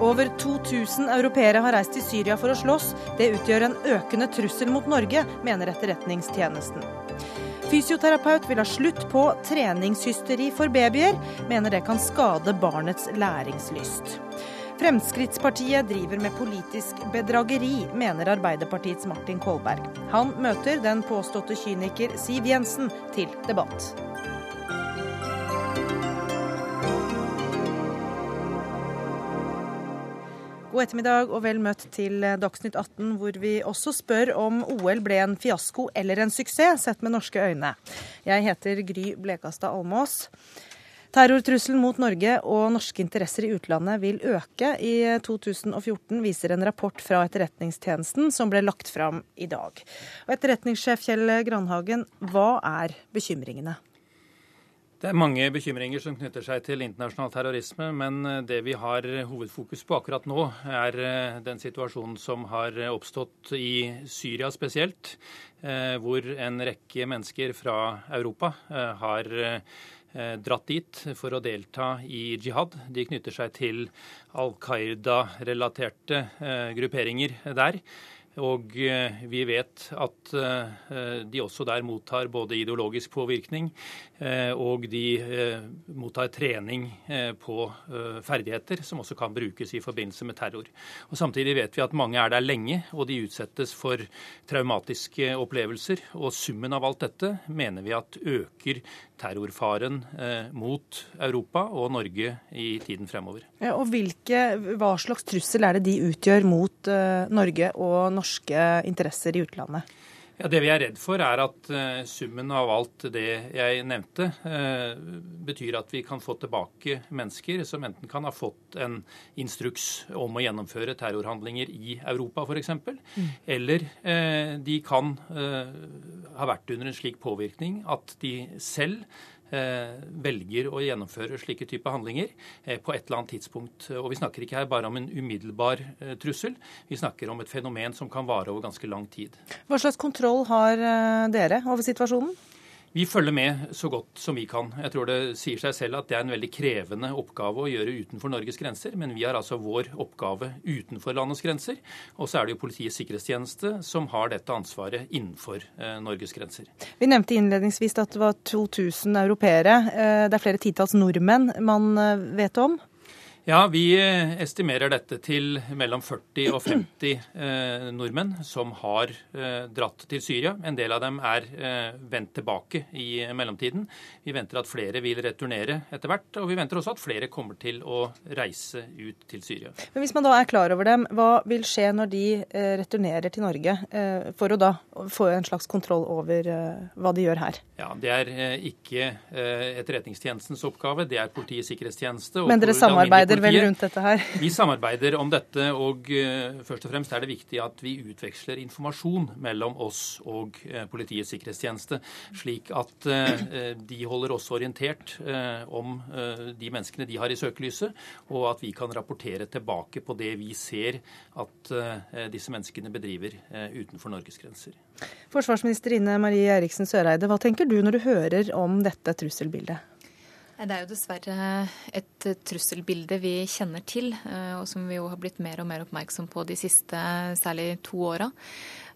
Over 2000 europeere har reist til Syria for å slåss. Det utgjør en økende trussel mot Norge, mener Etterretningstjenesten. Fysioterapeut vil ha slutt på treningshysteri for babyer, mener det kan skade barnets læringslyst. Fremskrittspartiet driver med politisk bedrageri, mener Arbeiderpartiets Martin Kolberg. Han møter den påståtte kyniker Siv Jensen til debatt. God ettermiddag og vel møtt til Dagsnytt 18, hvor vi også spør om OL ble en fiasko eller en suksess, sett med norske øyne. Jeg heter Gry Blekastad Almås. Terrortrusselen mot Norge og norske interesser i utlandet vil øke i 2014, viser en rapport fra Etterretningstjenesten som ble lagt fram i dag. Og Etterretningssjef Kjell Granhagen, hva er bekymringene? Det er mange bekymringer som knytter seg til internasjonal terrorisme, men eh, det vi har hovedfokus på akkurat nå, er eh, den situasjonen som har oppstått i Syria spesielt, eh, hvor en rekke mennesker fra Europa har dratt dit for å delta i jihad. De knytter seg til Al Qaida-relaterte grupperinger der. Og eh, vi vet at eh, de også der mottar både ideologisk påvirkning eh, og de mottar trening på ferdigheter som også kan brukes i forbindelse med terror. Og Samtidig vet vi at mange er der lenge, og de utsettes for traumatiske opplevelser. Og summen av alt dette mener vi at øker terrorfaren mot Europa og Norge i tiden fremover. Ja, og hvilke, Hva slags trussel er det de utgjør mot Norge og Norge? Norske interesser i utlandet? Ja, Det vi er redd for, er at uh, summen av alt det jeg nevnte, uh, betyr at vi kan få tilbake mennesker som enten kan ha fått en instruks om å gjennomføre terrorhandlinger i Europa f.eks., mm. eller uh, de kan ha vært under en slik påvirkning at de selv Eh, velger å gjennomføre slike typer handlinger eh, på et eller annet tidspunkt. Og Vi snakker ikke her bare om en umiddelbar eh, trussel, vi snakker om et fenomen som kan vare over ganske lang tid. Hva slags kontroll har dere over situasjonen? Vi følger med så godt som vi kan. Jeg tror det sier seg selv at det er en veldig krevende oppgave å gjøre utenfor Norges grenser, men vi har altså vår oppgave utenfor landets grenser. Og så er det jo Politiets sikkerhetstjeneste som har dette ansvaret innenfor eh, Norges grenser. Vi nevnte innledningsvis at det var 2000 europeere. Eh, det er flere titalls nordmenn man eh, vet om? Ja, Vi eh, estimerer dette til mellom 40 og 50 eh, nordmenn som har eh, dratt til Syria. En del av dem er eh, vendt tilbake i mellomtiden. Vi venter at flere vil returnere etter hvert, og vi venter også at flere kommer til å reise ut til Syria. Men Hvis man da er klar over dem, hva vil skje når de eh, returnerer til Norge, eh, for å da få en slags kontroll over hva de gjør her? Ja, Det er ikke Etterretningstjenestens oppgave, det er Politiets sikkerhetstjeneste. Men dere samarbeider? Samarbeider vel rundt dette her? Vi samarbeider om dette, og uh, først og fremst er det viktig at vi utveksler informasjon mellom oss og uh, Politiets sikkerhetstjeneste, slik at uh, de holder oss orientert om de menneskene de har i søkelyset, og at vi kan rapportere tilbake på det vi ser at disse menneskene bedriver utenfor Norges grenser. Forsvarsminister Ine Marie Eriksen Søreide, hva tenker du når du hører om dette trusselbildet? Det er jo dessverre et trusselbilde vi kjenner til, eh, og som vi jo har blitt mer og mer oppmerksom på de siste særlig to åra.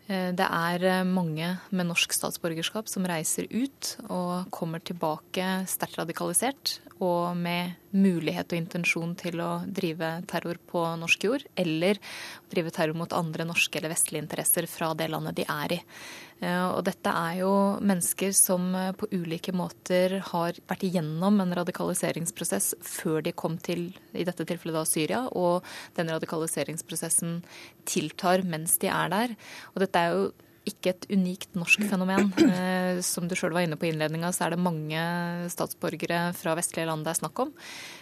Eh, det er mange med norsk statsborgerskap som reiser ut og kommer tilbake sterkt radikalisert og med mulighet og intensjon til å drive terror på norsk jord, eller drive terror mot andre norske eller vestlige interesser fra det landet de er i. Eh, og dette er jo mennesker som eh, på ulike måter har vært igjennom en radikaliseringsprosess før de kom til, i dette tilfellet da, Syria, og den radikaliseringsprosessen tiltar mens de er der. Og dette er jo ikke et unikt norsk fenomen. Eh, som du sjøl var inne på i innledninga, så er det mange statsborgere fra vestlige land det er snakk om.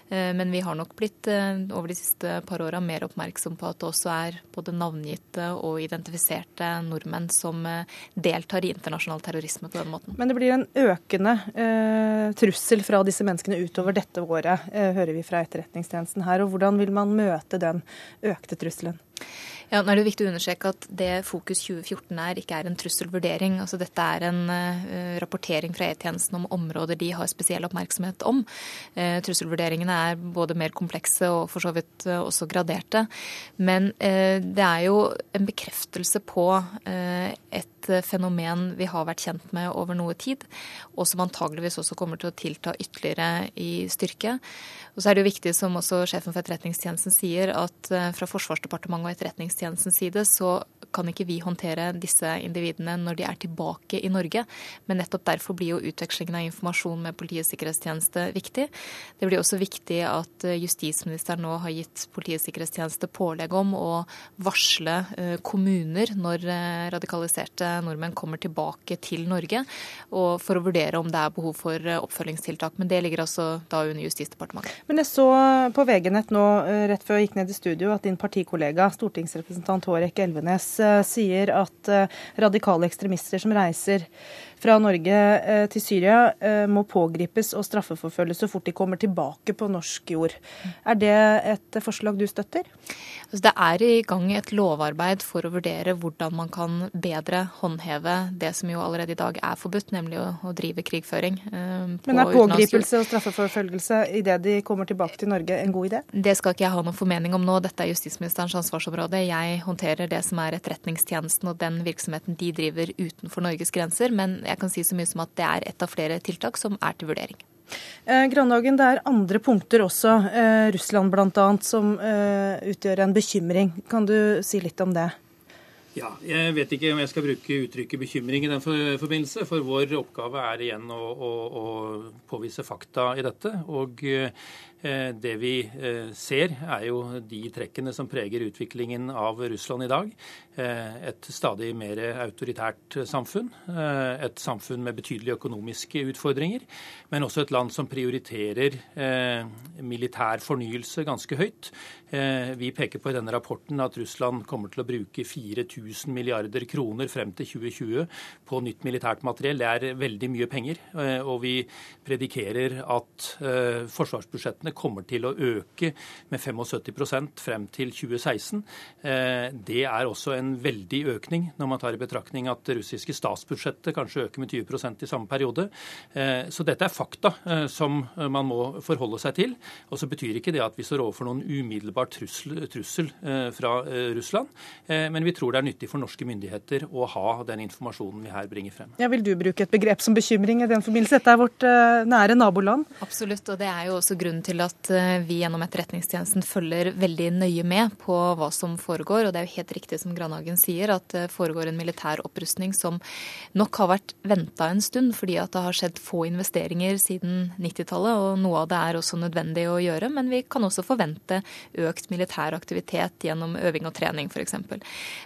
Eh, men vi har nok blitt eh, over de siste par åra mer oppmerksom på at det også er både navngitte og identifiserte nordmenn som deltar i internasjonal terrorisme på den måten. Men det blir en økende eh, trussel fra disse menneskene utover dette året, eh, hører vi fra Etterretningstjenesten her. Og hvordan vil man møte den økte trusselen? Ja, nå er det viktig å understreke at det Fokus 2014 er, ikke er en trusselvurdering. Altså, dette er en uh, rapportering fra E-tjenesten om områder de har spesiell oppmerksomhet om. Uh, trusselvurderingene er både mer komplekse og for så vidt uh, også graderte. Men det er jo en bekreftelse på et fenomen vi har vært kjent med over noe tid, og som antageligvis også kommer til å tilta ytterligere i styrke. Og så er det jo viktig, som også sjefen for Etterretningstjenesten sier, at fra Forsvarsdepartementet og Etterretningstjenesten etterretningstjenestens side så kan ikke vi håndtere disse individene når de er tilbake i Norge. Men nettopp derfor blir jo utvekslingen av informasjon med Politiets sikkerhetstjeneste viktig. Det blir også viktig at eh, justisministeren nå har gitt Politiets sikkerhetstjeneste pålegg om å varsle eh, kommuner når eh, radikaliserte nordmenn kommer tilbake til Norge, for å vurdere om det er behov for oppfølgingstiltak. Men det ligger altså da under Justisdepartementet. Men jeg så på VG-nett nå rett før jeg gikk ned i studio at din partikollega, stortingsrepresentant Hårek Elvenes, Eh, sier at eh, radikale ekstremister som reiser fra Norge eh, til Syria, må pågripes og straffeforfølges så fort de kommer tilbake på norsk jord. Er det et forslag du støtter? Altså, det er i gang et lovarbeid for å vurdere hvordan man kan bedre håndheve det som jo allerede i dag er forbudt, nemlig å, å drive krigføring. På Men er pågripelse og straffeforfølgelse idet de kommer tilbake til Norge en god idé? Det skal ikke jeg ha noen formening om nå. Dette er justisministerens ansvarsområde. Jeg håndterer det som er Etterretningstjenesten og den virksomheten de driver utenfor Norges grenser. Men jeg kan si så mye som at det er et av flere tiltak som er til vurdering. Eh, Grandhagen, det er andre punkter også, eh, Russland bl.a., som eh, utgjør en bekymring. Kan du si litt om det? Ja, Jeg vet ikke om jeg skal bruke uttrykket bekymring i den forbindelse. For vår oppgave er igjen å, å, å påvise fakta i dette. Og Eh, det vi eh, ser, er jo de trekkene som preger utviklingen av Russland i dag. Eh, et stadig mer autoritært samfunn. Et samfunn med betydelige økonomiske utfordringer. Men også et land som prioriterer militær fornyelse ganske høyt. Vi peker på i denne rapporten at Russland kommer til å bruke 4000 milliarder kroner frem til 2020 på nytt militært materiell. Det er veldig mye penger. Og vi predikerer at forsvarsbudsjettene kommer til å øke med 75% frem til 2016. Eh, det er også en veldig økning når man tar i betraktning at det russiske statsbudsjettet kanskje øker med 20% i samme periode. Eh, så dette er fakta eh, som man må forholde seg til. Og så betyr ikke det at vi står overfor noen umiddelbar trussel, trussel fra Russland, men vi tror det er nyttig for norske myndigheter å ha den informasjonen vi her bringer frem. Ja, vil du bruke et begrep som bekymring i den forbindelse? Dette er vårt nære naboland. Absolutt, og det er jo også grunnen til at eh, vi gjennom Etterretningstjenesten følger veldig nøye med på hva som foregår. Og det er jo helt riktig som Granhagen sier, at det foregår en militær opprustning som nok har vært venta en stund, fordi at det har skjedd få investeringer siden 90-tallet. Og noe av det er også nødvendig å gjøre, men vi kan også forvente økt militær aktivitet gjennom øving og trening f.eks.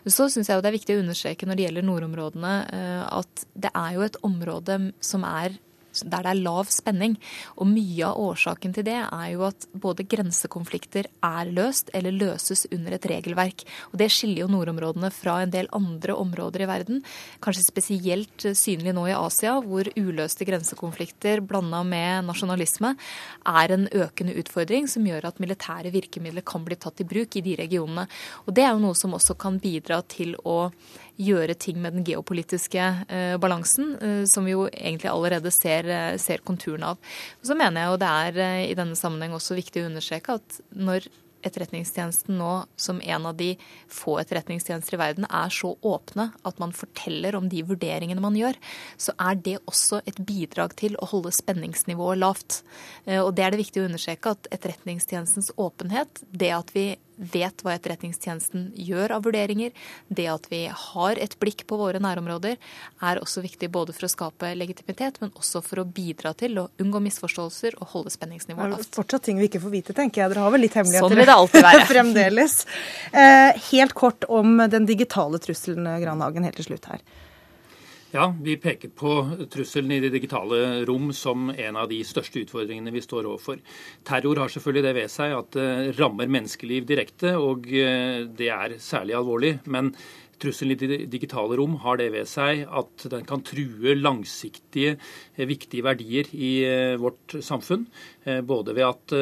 Så syns jeg jo det er viktig å understreke når det gjelder nordområdene, eh, at det er jo et område som er der det er lav spenning. Og mye av årsaken til det er jo at både grensekonflikter er løst eller løses under et regelverk. Og det skiller jo nordområdene fra en del andre områder i verden. Kanskje spesielt synlig nå i Asia, hvor uløste grensekonflikter blanda med nasjonalisme er en økende utfordring som gjør at militære virkemidler kan bli tatt i bruk i de regionene. Og det er jo noe som også kan bidra til å gjøre ting med den geopolitiske eh, balansen, eh, som vi jo egentlig allerede ser, eh, ser konturene av. Og så mener jeg jo det er i denne sammenheng også viktig å understreke at når Etterretningstjenesten nå, som en av de få etterretningstjenester i verden, er så åpne at man forteller om de vurderingene man gjør, så er det også et bidrag til å holde spenningsnivået lavt. Og det er det viktig å understreke at Etterretningstjenestens åpenhet, det at vi vet hva Etterretningstjenesten gjør av vurderinger, det at vi har et blikk på våre nærområder, er også viktig både for å skape legitimitet, men også for å bidra til å unngå misforståelser og holde spenningsnivået lavt. Fortsatt ting vi ikke får vite, tenker jeg. Dere har vel litt hemmeligheter sånn vil det alltid være. fremdeles. Eh, helt kort om den digitale trusselen, Granhagen, helt til slutt her. Ja, vi peker på trusselen i det digitale rom som en av de største utfordringene vi står overfor. Terror har selvfølgelig det ved seg at det rammer menneskeliv direkte, og eh, det er særlig alvorlig. Men trusselen i det digitale rom har det ved seg at den kan true langsiktige, viktige verdier i vårt samfunn. Både ved at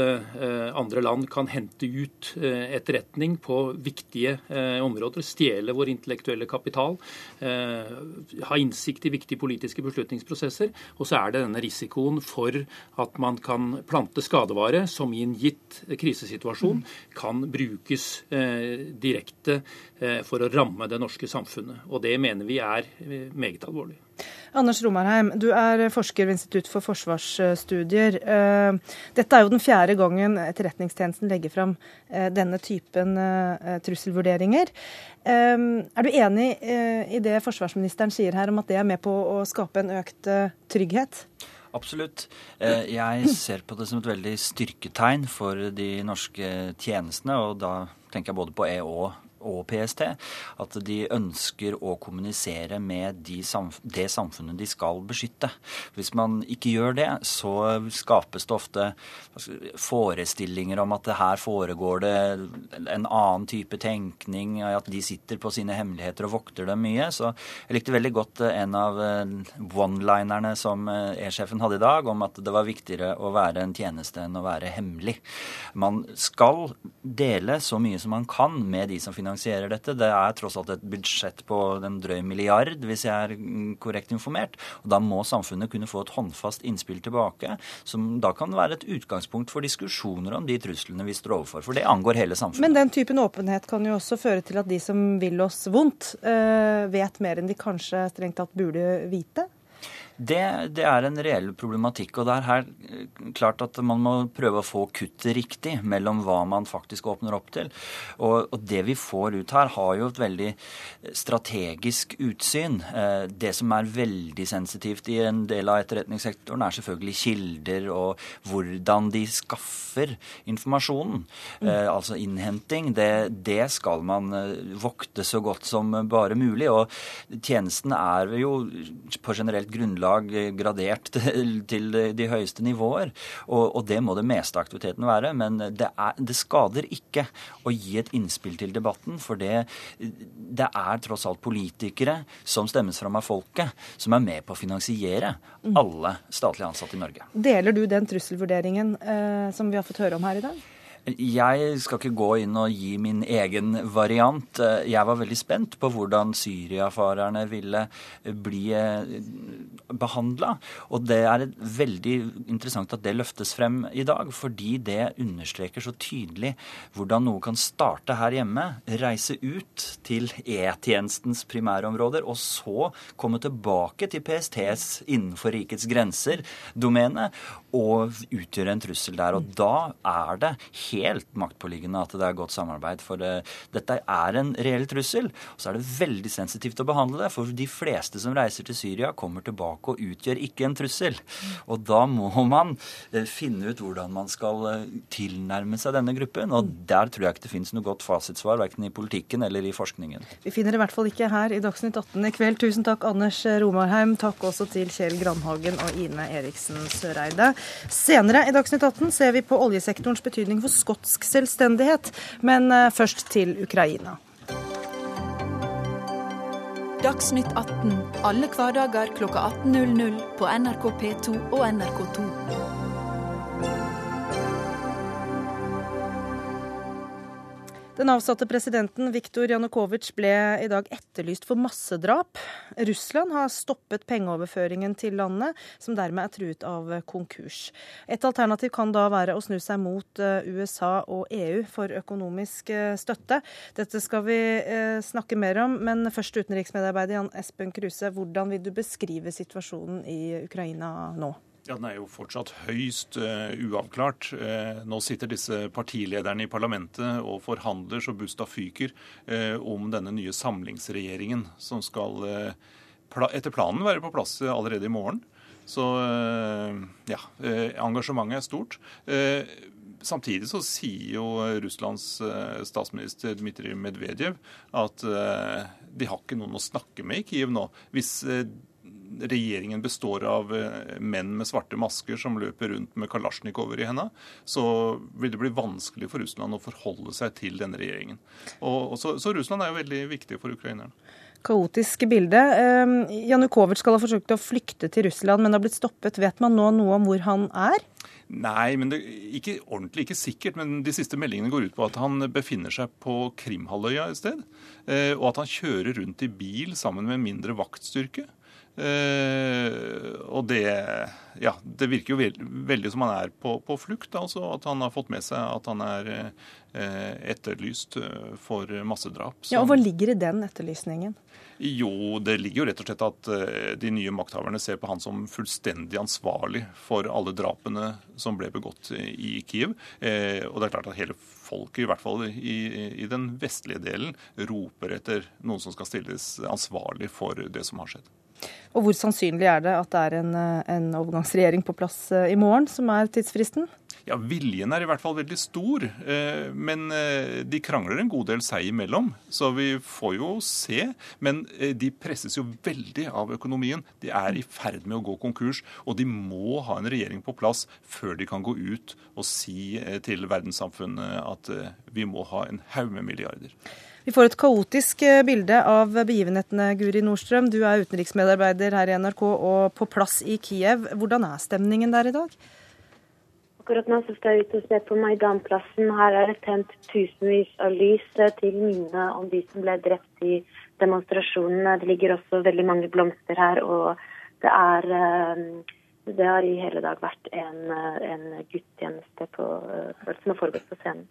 andre land kan hente ut etterretning på viktige områder, stjele vår intellektuelle kapital, ha innsikt i viktige politiske beslutningsprosesser. Og så er det denne risikoen for at man kan plante skadevare som i en gitt krisesituasjon kan brukes direkte for å ramme det norske samfunnet. Og det mener vi er meget alvorlig. Anders Romarheim, du er forsker ved Institutt for forsvarsstudier. Eh, dette er jo den fjerde gangen Etterretningstjenesten legger fram eh, denne typen eh, trusselvurderinger. Er du enig i det forsvarsministeren sier her om at det er med på å skape en økt trygghet? Absolutt. Jeg ser på det som et veldig styrketegn for de norske tjenestene, og da tenker jeg både på EÅ og PST at de ønsker å kommunisere med de samf det samfunnet de skal beskytte. Hvis man ikke gjør det, så skapes det ofte forestillinger om at her foregår det en annen type tenkning, at de sitter på sine hemmeligheter og vokter dem mye. Så jeg likte veldig godt en av eh, one-linerne som eh, E-sjefen hadde i dag, om at det var viktigere å være en tjeneste enn å være hemmelig. Man skal dele så mye som man kan med de som finansierer finansierer dette. Det er tross alt et budsjett på en drøy milliard, hvis jeg er korrekt informert. Og Da må samfunnet kunne få et håndfast innspill tilbake, som da kan være et utgangspunkt for diskusjoner om de truslene vi står overfor. For det angår hele samfunnet. Men den typen åpenhet kan jo også føre til at de som vil oss vondt, eh, vet mer enn de kanskje strengt tatt burde vite? Det, det, er en reell problematikk. og det er her eh, klart at Man må prøve å få kuttet riktig mellom hva man faktisk åpner opp til. Og, og Det vi får ut her, har jo et veldig strategisk utsyn. Eh, det som er veldig sensitivt i en del av etterretningssektoren, er selvfølgelig kilder og hvordan de skaffer informasjonen. Mm. Altså innhenting. Det, det, skal man vokte så godt som bare mulig. Og tjenesten er jo på generelt grunnlag grunnlag gradert til, til de høyeste nivåer. Og, og, det må det meste av aktiviteten være. Men det, er, det, skader ikke å gi et innspill til debatten, for det, det, er tross alt politikere som stemmes fram av folket, som er med på å finansiere mm. alle statlige ansatte i Norge. Deler du den trusselvurderingen eh, som vi har fått høre om her i dag? Jeg skal ikke gå inn og gi min egen variant. Jeg var veldig spent på hvordan syriafarerne ville bli eh, behandla. Og det er veldig interessant at det løftes frem i dag, fordi det understreker så tydelig hvordan noe kan starte her hjemme, reise ut til E-tjenestens primærområder, og så komme tilbake til PSTs innenfor rikets grenser-domene og utgjøre en trussel der. Og da er det helt maktpåliggende at det er godt samarbeid. For det, dette er en reell trussel. Og så er det veldig sensitivt å behandle det. For de fleste som reiser til Syria, kommer tilbake og utgjør ikke en trussel. Og da må man eh, finne ut hvordan man skal eh, tilnærme seg denne gruppen. Og der tror jeg ikke det finnes noe godt fasitsvar, verken i politikken eller i forskningen. Vi finner det i hvert fall ikke her i Dagsnytt 18 i kveld. Tusen takk, Anders Romarheim. Takk også til Kjell Grandhagen og Ine Eriksen Søreide. Senere i Dagsnytt 18 ser vi på oljesektorens betydning for skotsk selvstendighet. Men eh, først til Ukraina. Dagsnytt 18 alle hverdager klokka 18.00 på NRK P2 og NRK2. Den avsatte presidenten Viktor Janukovitsj ble i dag etterlyst for massedrap. Russland har stoppet pengeoverføringen til landet, som dermed er truet av konkurs. Et alternativ kan da være å snu seg mot eh, USA og EU for økonomisk eh, støtte. Dette skal vi eh, snakke mer om, men først utenriksmedarbeider Jan Espen Kruse, hvordan vil du beskrive situasjonen i Ukraina nå? Ja, Den er jo fortsatt høyst uh, uavklart. Uh, nå sitter disse partilederne i parlamentet og forhandler så busta fyker uh, om denne nye samlingsregjeringen, som skal pla etter planen være på plass allerede i morgen. Så ja, engasjementet er stort. Samtidig så sier jo Russlands statsminister Dmitrij Medvedev at de har ikke noen å snakke med i Kiev nå. Hvis regjeringen består av menn med svarte masker som løper rundt med kalasjnikover i henda, så vil det bli vanskelig for Russland å forholde seg til denne regjeringen. Og, så, så Russland er jo veldig viktig for ukrainerne kaotisk bilde. Janukovitsj skal ha forsøkt å flykte til Russland, men har blitt stoppet. Vet man nå noe om hvor han er? Nei, men det, ikke ordentlig, ikke sikkert. Men de siste meldingene går ut på at han befinner seg på Krimhalvøya et sted. Eh, og at han kjører rundt i bil sammen med mindre vaktstyrke. Uh, og det ja, det virker jo veld, veldig som han er på, på, flukt. altså At han har fått med seg at han er uh, etterlyst for massedrap. Ja, og Hva ligger i den etterlysningen? Jo, det ligger jo rett og slett at de nye makthaverne ser på han som fullstendig ansvarlig for alle drapene som ble begått i Kiev. og det er klart at hele folket, i hvert fall i, i den vestlige delen, roper etter noen som skal stilles ansvarlig for det som har skjedd. Og hvor sannsynlig er det at det er en, eh, en overgangsregjering på plass eh, i morgen, som er tidsfristen? Ja, Viljen er i hvert fall veldig stor, eh, men de krangler en god del seg imellom. Så vi får jo se. Men de presses jo veldig av økonomien. De er i ferd med å gå konkurs, og de må ha en regjering på plass før de kan gå ut og si til verdenssamfunnet at vi må ha en haug med milliarder. Vi får et kaotisk eh, bilde av begivenhetene, Guri Nordstrøm. Du er utenriksmedarbeider her i NRK og på plass i Kiev. Hvordan er stemningen der i dag? Akkurat nå skal jeg ut og se på Maidanplassen. Her er det tent tusenvis av lys eh, til minne om de som ble drept i demonstrasjonene. Det ligger også veldig mange blomster her, og det er eh, det har i hele dag vært en, en gudstjeneste som har foregått på scenen.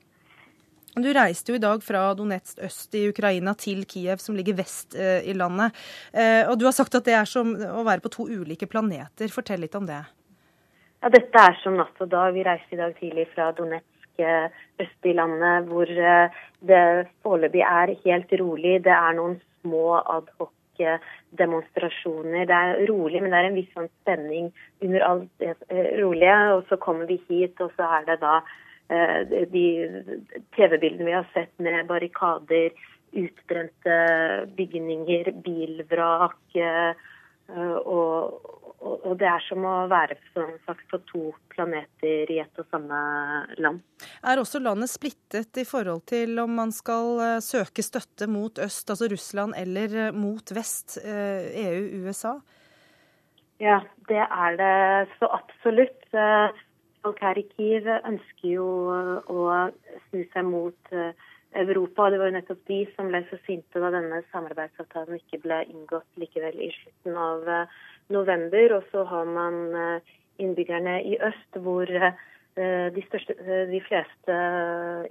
Du reiste jo i dag fra Donetsk øst i Ukraina til Kiev, som ligger vest eh, i landet. Eh, og du har sagt at det er som å være på to ulike planeter. Fortell litt om det. Ja, Dette er som natt og dag. Vi reiste i dag tidlig fra Donetsk eh, øst i landet, hvor det foreløpig er helt rolig. Det er noen små adhoc demonstrasjoner. Det er rolig, men det er en viss sånn spenning under alt det rolige. Og så kommer vi hit, og så er det da de TV-bildene vi har sett med barrikader, utbrente bygninger, bilvrak. Eh, og, og, det er som å være som sagt, på to planeter i ett og samme land. Er også landet splittet i forhold til om man skal eh, søke støtte mot øst, altså Russland, eller mot vest, EU, USA? Ja, det er det så absolutt. Folk her i Kiev ønsker jo å snu seg mot eh, Europa. Det var jo nettopp de som ble så sinte da denne samarbeidsavtalen ikke ble inngått likevel i slutten av eh, november. Og så har man eh, innbyggerne i øst, hvor de, største, de fleste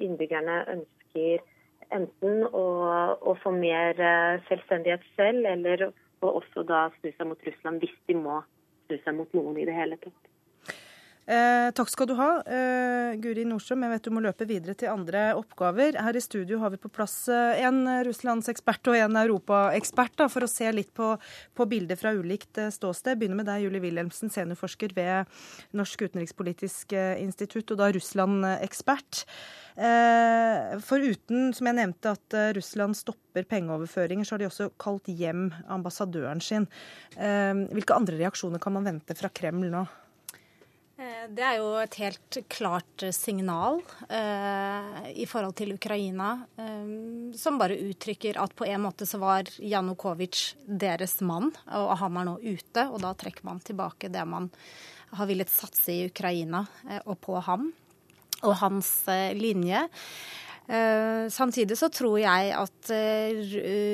innbyggerne ønsker enten å, å, få mer selvstendighet selv, eller å også da snu seg mot Russland hvis de må snu seg mot noen i det hele tatt. Eh, takk skal du ha, eh, Guri Nordstrøm. Jeg vet du må løpe videre til andre oppgaver. Her i studio har vi på plass eh, en russlandsekspert og en europaekspert for å se litt på, på bildet fra ulikt eh, ståsted. Begynner med deg, Julie Wilhelmsen, seniorforsker ved Norsk utenrikspolitisk eh, institutt, og da Russland-ekspert. Eh, Foruten, som jeg nevnte, at Russland stopper pengeoverføringer, så har de også kalt hjem ambassadøren sin. Hvilke andre reaksjoner kan man vente fra Kreml nå? Eh, det er jo et helt klart signal eh, i forhold til Ukraina, eh, som bare uttrykker at på en måte så var Janukovitsj deres mann, og han er nå ute. Og da trekker man tilbake det man har villet satse i Ukraina, eh, og på ham og hans eh, linje. Samtidig så tror jeg at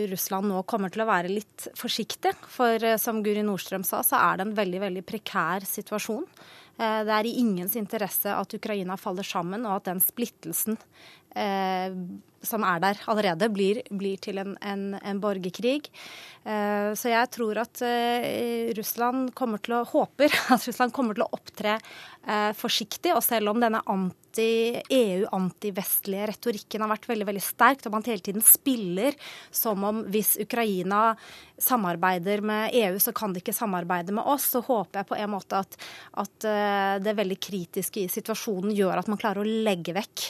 Russland nå kommer til å være litt forsiktig. For som Guri Nordstrøm sa, så er det en veldig veldig prekær situasjon. Eh, det er i ingens interesse at Ukraina faller sammen, og at den splittelsen eh, som er der allerede, blir, blir til en, en, en borgerkrig. Eh, så jeg tror at Russland kommer til å håper at Russland kommer til å opptre forsiktig. Og selv om denne anti-EU, anti-vestlige retorikken har vært veldig veldig sterkt, og man hele tiden spiller som om hvis Ukraina samarbeider med EU, så kan de ikke samarbeide med oss. Så håper jeg på en måte at, at eh, det veldig kritiske i situasjonen gjør at man klarer å legge vekk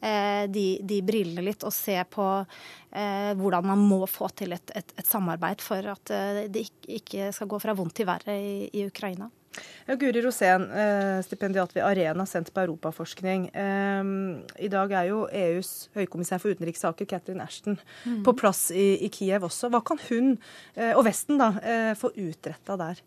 eh, de, de, brillene litt og se på eh, hvordan man må få til et, et, et samarbeid for at det ikke skal gå fra vondt til verre i, i Ukraina. Ja, Guri Rosén, stipendiat ved Arena, sendt på europaforskning. I dag er jo EUs høykommissær for utenrikssaker, Catherine Ashton, mm. på plass i, i, Kiev også. Hva kan hun, og Vesten, da, få utretta der?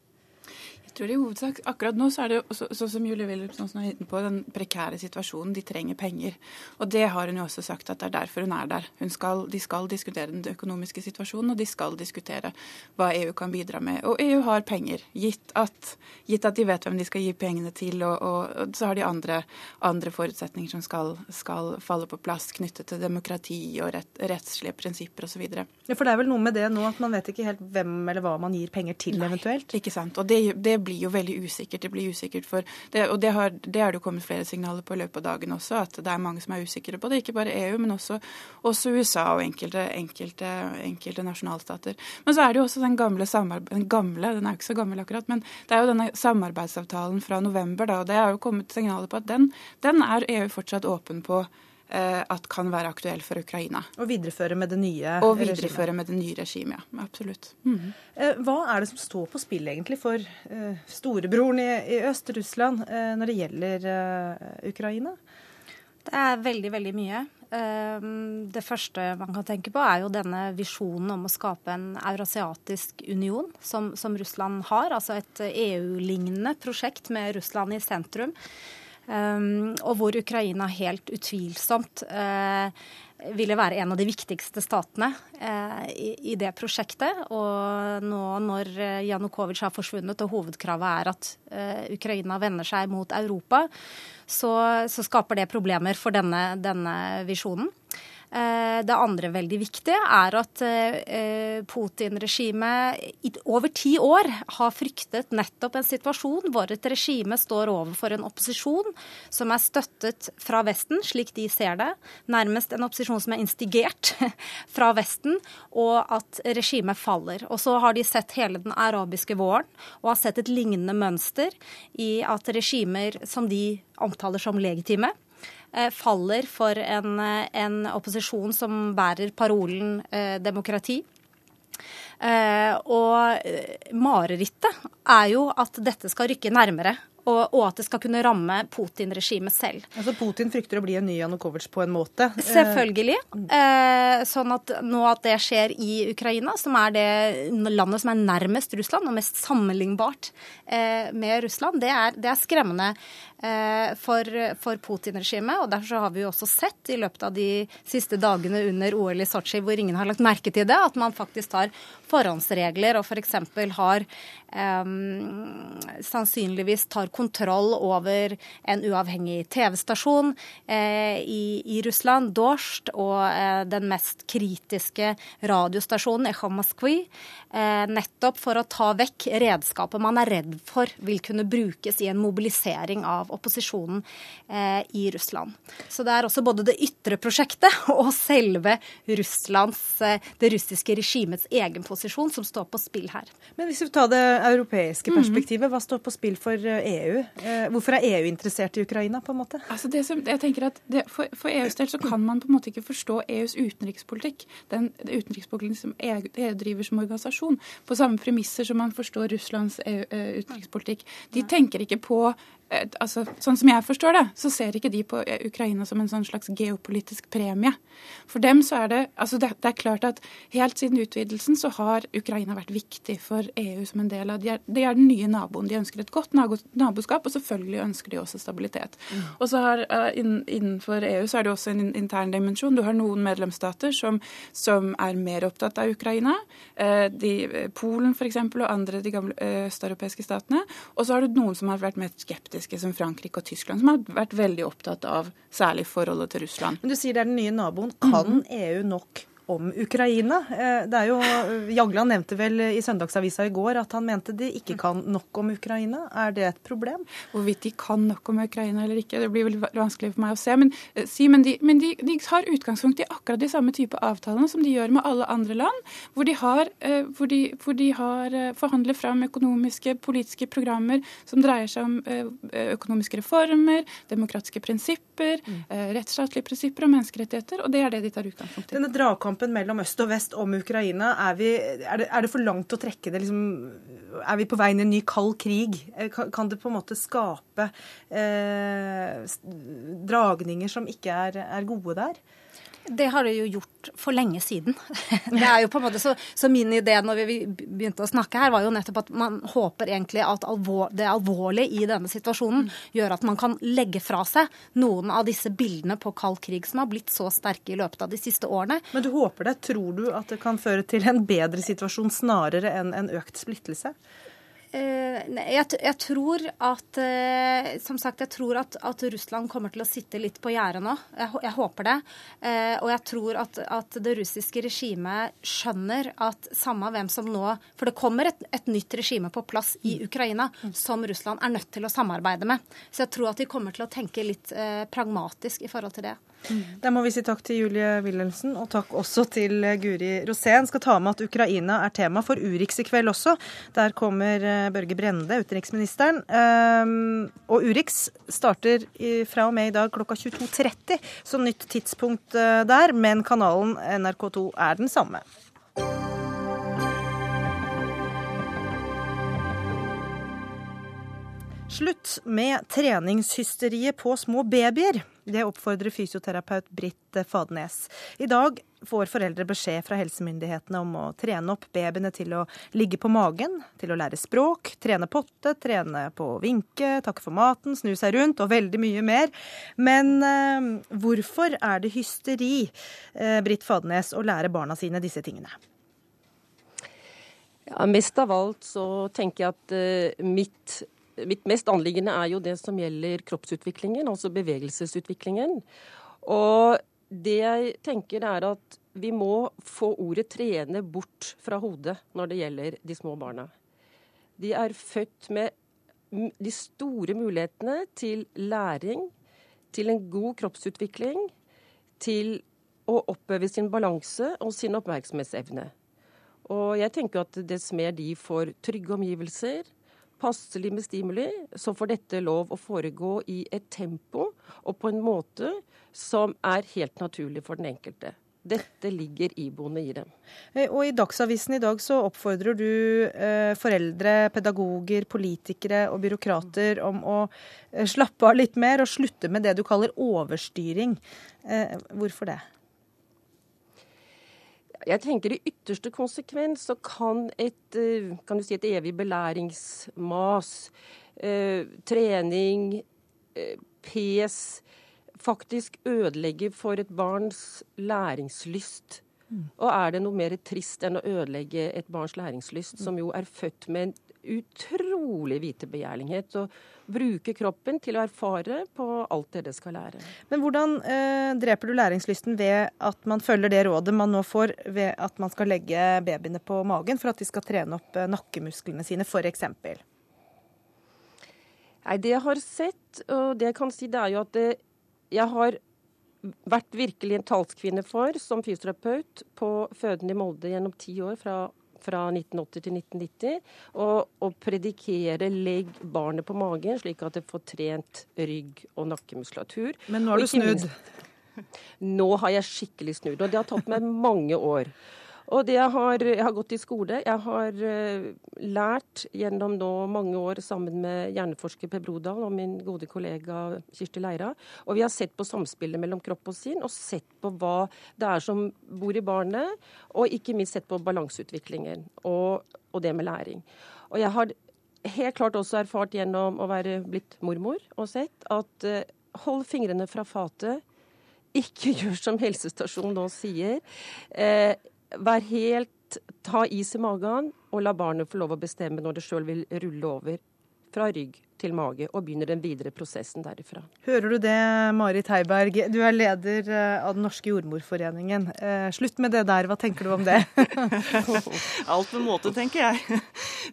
Tror i hovedsak akkurat nå så er det sånn så, som Julie Wilhelmsen er inne på, den prekære situasjonen. De trenger penger. Og det har hun jo også sagt at det er derfor hun er der. Hun skal, de skal diskutere den økonomiske situasjonen, og de skal diskutere hva EU kan bidra med. Og EU har penger, gitt at, gitt at de vet hvem de skal gi pengene til. Og, og, og så har de andre, andre forutsetninger som skal, skal, falle på plass knyttet til demokrati og rett, rettslige prinsipper osv. Ja, for det er vel noe med det nå at man vet ikke helt hvem eller hva man gir penger til eventuelt? Ikke sant. Og det, det blir jo veldig usikkert. Det blir usikkert for det, Og det har, det er det kommet flere signaler på i løpet av dagen også, at det er mange som er usikre på det. Ikke bare EU, men også, også USA og enkelte, enkelte, enkelte, nasjonalstater. Men så er det jo også den gamle den gamle, den er jo ikke så gammel akkurat, men det er jo denne samarbeidsavtalen fra november, da, og det har jo kommet signaler på at den, den er EU fortsatt åpen på. Eh, at kan være aktuell for Ukraina. Og videreføre med det nye Og videreføre regimet. med det nye regimet, ja. Absolutt. Mm. Hva er det som står på spill egentlig for uh, storebroren i, i øst, Russland, uh, når det gjelder Ukraina? Det er veldig, veldig mye. Det første man kan tenke på, er jo denne visjonen om å skape en eurasiatisk union, som, som Russland har. Altså et EU-lignende prosjekt med Russland i sentrum. Um, og hvor Ukraina helt utvilsomt uh, ville være en av de viktigste statene uh, i, det prosjektet. Og nå når Janukovitsj har forsvunnet og hovedkravet er at Ukraina vender seg mot Europa, så, så skaper det problemer for denne, denne visjonen. Eh, det andre veldig viktige er at eh, Putin-regimet over ti år har fryktet nettopp en situasjon hvor et regime står overfor en opposisjon som er støttet fra Vesten, slik de ser det. Nærmest en opposisjon som er instigert fra Vesten, og at regimet faller. Og så har de sett hele den arabiske våren og har sett et lignende mønster i at regimer som de omtaler som legitime, faller for en, eh, en opposisjon som bærer parolen eh, demokrati. og marerittet er jo at dette skal rykke nærmere og, at det skal kunne ramme Putin-regimet selv. Altså Putin frykter å bli en ny Janukovitsj på en måte? Selvfølgelig. Eh, sånn at nå at det skjer i Ukraina, som er det landet som er nærmest Russland og mest sammenlignbart eh, med Russland, det er, det er skremmende eh, for, for Putin-regimet. og Derfor har vi jo også sett i løpet av de siste dagene under OL i Sotsji, hvor ingen har lagt merke til det, at man faktisk tar forhåndsregler og f.eks. For har eh, sannsynligvis tar kontroll over en uavhengig TV-stasjon eh, i, i, Russland, Dorst, og eh, den mest kritiske radiostasjonen, Echo Moskvi, eh, nettopp for å ta vekk redskapet man er redd for vil kunne brukes i en mobilisering av opposisjonen eh, i Russland. Så det er også både det ytre prosjektet og selve Russlands, eh, det russiske regimets egen posisjon som står på spill her. Men hvis vi tar det europeiske mhm. perspektivet, hva står på spill for EU? Eh, hvorfor er EU interessert i Ukraina, på en måte? Altså det som, jeg tenker at det, for, for, EUs del så kan man på en måte ikke forstå EUs utenrikspolitikk. Den, den utenrikspolitikken som EU, EU, driver som organisasjon, på samme premisser som man forstår Russlands EU, utenrikspolitikk. De tenker ikke på altså, Sånn som jeg forstår det, så ser ikke de på Ukraina som en sånn slags geopolitisk premie. For dem så er det altså det, det, er klart at helt siden utvidelsen så har Ukraina vært viktig for EU som en del av De er, de er den nye naboen. De ønsker et godt naboskap, og selvfølgelig ønsker de også stabilitet. Mm. Og så har Innenfor EU så er det også en intern dimensjon. Du har noen medlemsstater som, som er mer opptatt av Ukraina. Eh, de, Polen f.eks. og andre de gamle østeuropeiske statene. Og så har du noen som har vært mer skeptiske skeptiske, som Frankrike og Tyskland, som har vært veldig opptatt av særlig forholdet til Russland. Men Du sier det er den nye naboen. Kan mm. EU nok om Ukraina. Eh, det er jo, Jagland nevnte vel i Søndagsavisa i går at han mente de ikke kan nok om Ukraina. Er det et problem? Hvorvidt de kan nok om Ukraina eller ikke, det blir vel vanskelig for meg å se. Men, eh, si, men, de, men de, de, har utgangspunkt i akkurat de samme type avtalene som de gjør med alle andre land, hvor de har, eh, hvor de, hvor de har forhandlet fram økonomiske, politiske programmer som dreier seg om økonomiske reformer, demokratiske prinsipper, mm. rettsstatlige prinsipper og menneskerettigheter. og det er det de tar utgangspunkt i. Denne dragkampen mellom øst og vest om Ukraina, er, vi, er, det, er det, for langt å trekke det liksom, Er vi på vei inn i en ny kald krig? Eh, kan, kan det på en måte skape eh, dragninger som ikke er, er gode der? Det har det jo gjort for lenge siden. Det er jo på en måte så, så, min idé når vi begynte å snakke her, var jo nettopp at man håper egentlig at alvor, det alvorlige i denne situasjonen gjør at man kan legge fra seg noen av disse bildene på kald krig som har blitt så sterke i løpet av de siste årene. Men du håper det? Tror du at det kan føre til en bedre situasjon snarere enn en økt splittelse? Eh, jeg, jeg, tror at eh, Som sagt, jeg tror at, at, Russland kommer til å sitte litt på gjerdet nå. Jeg, jeg, håper det. Eh, og jeg tror at, at, det russiske regimet skjønner at samme hvem som nå For det kommer et, et, nytt regime på plass i Ukraina som Russland er nødt til å samarbeide med. Så jeg tror at de kommer til å tenke litt pragmatisk i forhold til det. Mm. Da må vi si takk til Julie Wilhelmsen, og takk også til Guri Rosén. Skal ta med at Ukraina er tema for Urix i kveld også. Der kommer eh, Børge Brende, utenriksministeren. Ehm, og Urix starter fra og med i dag klokka 22.30 så nytt tidspunkt eh, der, men kanalen NRK2 er den samme. Slutt med treningshysteriet på små babyer. Det oppfordrer fysioterapeut Britt Fadnes. I dag får foreldre beskjed fra helsemyndighetene om å trene opp babyene til å ligge på magen, til å lære språk, trene potte, trene på å vinke, takke for maten, snu seg rundt og veldig mye mer. Men eh, hvorfor er det hysteri, eh, Britt Fadnes, å lære barna sine disse tingene? Ja, mest av alt så tenker jeg at eh, mitt mitt mest anliggende er jo det som gjelder kroppsutviklingen, altså bevegelsesutviklingen. Og det jeg tenker er at vi må få ordet 'trene' bort fra hodet når det gjelder de små barna. De er født med de store mulighetene til læring, til en god kroppsutvikling, til å oppøve sin balanse og sin oppmerksomhetsevne. Og jeg tenker at dess mer de får trygge omgivelser, passelig med stimuli, så får dette lov å foregå i et tempo og på en måte som er helt naturlig for den enkelte. Dette ligger iboende i dem. Eh, og I Dagsavisen i dag så oppfordrer du eh, foreldre, pedagoger, politikere og byråkrater om å eh, slappe av litt mer og slutte med det du kaller overstyring. Eh, hvorfor det? Jeg tenker I ytterste konsekvens så kan et, eh, kan si et evig belæringsmas, eh, trening, eh, pes, faktisk ødelegge for et barns læringslyst. Mm. Og er det noe mer trist enn å ødelegge et barns læringslyst, som jo er født med en utrolig vitebegjærlighet. Og bruke kroppen til å erfare på alt det det skal lære. Men hvordan eh, dreper du læringslysten ved at man følger det rådet man nå får ved at man skal legge babyene på magen for at de skal trene opp eh, nakkemusklene sine, f.eks.? Nei, Det jeg har sett, og det jeg kan si, det er jo at det, jeg har vært virkelig en talskvinne for som fysioterapeut på føden i Molde gjennom ti år, fra fra 1980 til 1990. Og, og predikere 'legg barnet på magen', slik at det får trent rygg og nakkemuskulatur. Men nå har du snudd? Nå har jeg skikkelig snudd, og det har tatt meg mange år. Og det jeg har, jeg har gått i skole. Jeg har uh, lært gjennom nå mange år sammen med hjerneforsker Per Brodal og min gode kollega Kirsti Leira. Og vi har sett på samspillet mellom kropp og sinn, og sett på hva det er som bor i barnet. Og ikke minst sett på balanseutviklingen og, og det med læring. Og jeg har helt klart også erfart gjennom å være blitt mormor og sett at uh, hold fingrene fra fatet. Ikke gjør som helsestasjonen nå sier. Eh, Vær helt Ta is i magen og la barnet få lov å bestemme når det sjøl vil rulle over fra rygg til mage, og begynner den videre prosessen derifra. Hører du det, Marit Heiberg. Du er leder eh, av Den norske jordmorforeningen. Eh, slutt med det der, hva tenker du om det? Alt på en måte, tenker jeg.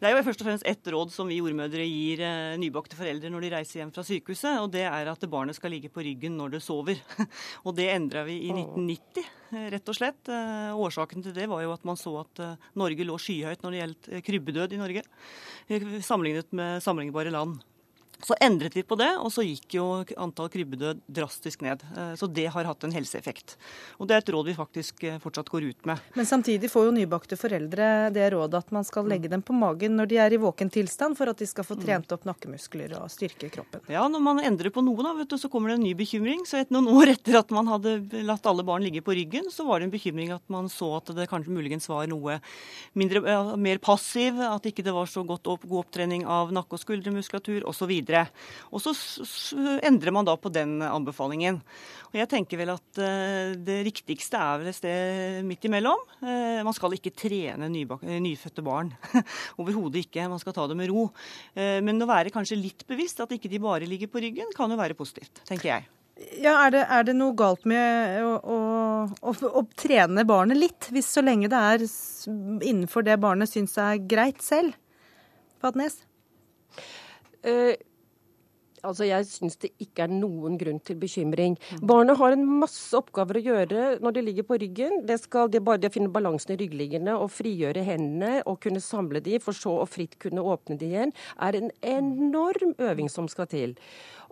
Det er jo først og fremst ett råd som vi jordmødre gir eh, nybakte foreldre når de reiser hjem fra sykehuset, og det er at barnet skal ligge på ryggen når det sover. Og det endra vi i 1990, rett og slett. Årsaken til det var jo at man så at Norge lå skyhøyt når det gjaldt krybbedød i Norge, sammenlignet med sammenlignbare land. Så endret vi på det, og så gikk jo antall krybbedød drastisk ned. Eh, så det har hatt en helseeffekt. Og det er et råd vi faktisk eh, fortsatt går ut med. Men samtidig får jo nybakte foreldre det rådet at man skal legge dem på magen når de er i våken tilstand, for at de skal få trent opp nakkemuskler og styrke kroppen. Ja, når man endrer på noe, da, vet du, så kommer det en ny bekymring. Så et noen år etter at man hadde latt alle barn ligge på ryggen, så var det en bekymring at man så at det kanskje muligens var noe mindre, mer passiv, at ikke det var så godt opp, god opptrening av nakke- og skuldermuskulatur osv. Og så endrer man da på den anbefalingen. Og jeg tenker vel at eh, det riktigste er vel et sted midt imellom. Eh, man skal ikke trene nyfødte barn. Overhodet ikke. Man skal ta det med ro. Eh, men å være kanskje litt bevisst at ikke de bare ligger på ryggen, kan jo være positivt, tenker jeg. Ja, er det, er det, noe galt med å, å, å, å, trene barnet litt, hvis så lenge det er innenfor det barnet syns er greit selv? Fadnes? Uh, Altså, Jeg syns det ikke er noen grunn til bekymring. Barnet har en masse oppgaver å gjøre når de ligger på ryggen. Det skal de bare de finne balansen i ryggliggende og frigjøre hendene og kunne samle de, for så å fritt kunne åpne de igjen, er en enorm øving som skal til.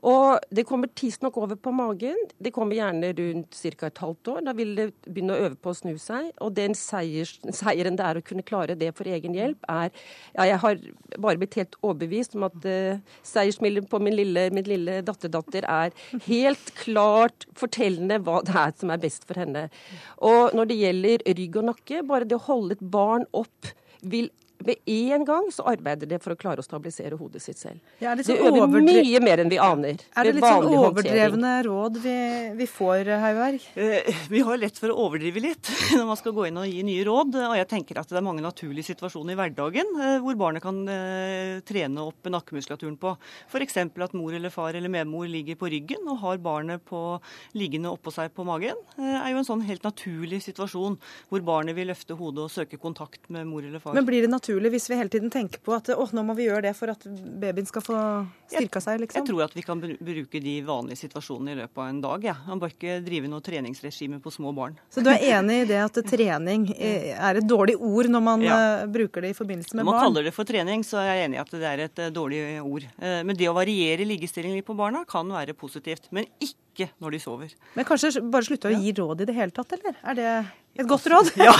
Og det kommer tidsnok over på magen. Det kommer gjerne rundt ca. et halvt år. Da vil det begynne å øve på å snu seg. Og den seier, seieren det er å kunne klare det for egen hjelp, er Ja, jeg har bare blitt helt overbevist om at uh, seiersmilden på min lille, min lille datterdatter er helt klart fortellende hva det er som er best for henne. Og når det gjelder rygg og nakke, bare det å holde et barn opp vil med en gang så arbeider det for å klare å stabilisere hodet sitt selv. Ja, det, det øver mye mer enn vi aner. Er det litt sånn overdrevne råd vi, vi får, Heiberg? Eh, vi har lett for å overdrive litt når man skal gå inn og gi nye råd. Og jeg tenker at det er mange naturlige situasjoner i hverdagen eh, hvor barnet kan eh, trene opp nakkemuskulaturen på. F.eks. at mor eller far eller medmor ligger på ryggen og har barnet på, liggende oppå seg på magen. Det er jo en sånn helt naturlig situasjon hvor barnet vil løfte hodet og søke kontakt med mor eller far. Men blir det naturlig naturlig hvis vi hele tiden tenker på at å, nå må vi gjøre det for at babyen skal få styrka seg? liksom? Jeg tror at vi kan bruke de vanlige situasjonene i løpet av en dag. Ja. Man bør ikke drive noe treningsregime på små barn. Så du er enig i det at trening er et dårlig ord når man ja. Eh, bruker det i forbindelse med barn? Når man kaller det for trening, så er jeg enig i at det er et eh, dårlig ord. Eh, men det å variere liggestillingen på barna kan være positivt. Men ikke når de sover. Men kanskje bare slutte å gi råd i det hele tatt, eller? Er det et godt råd? Ja.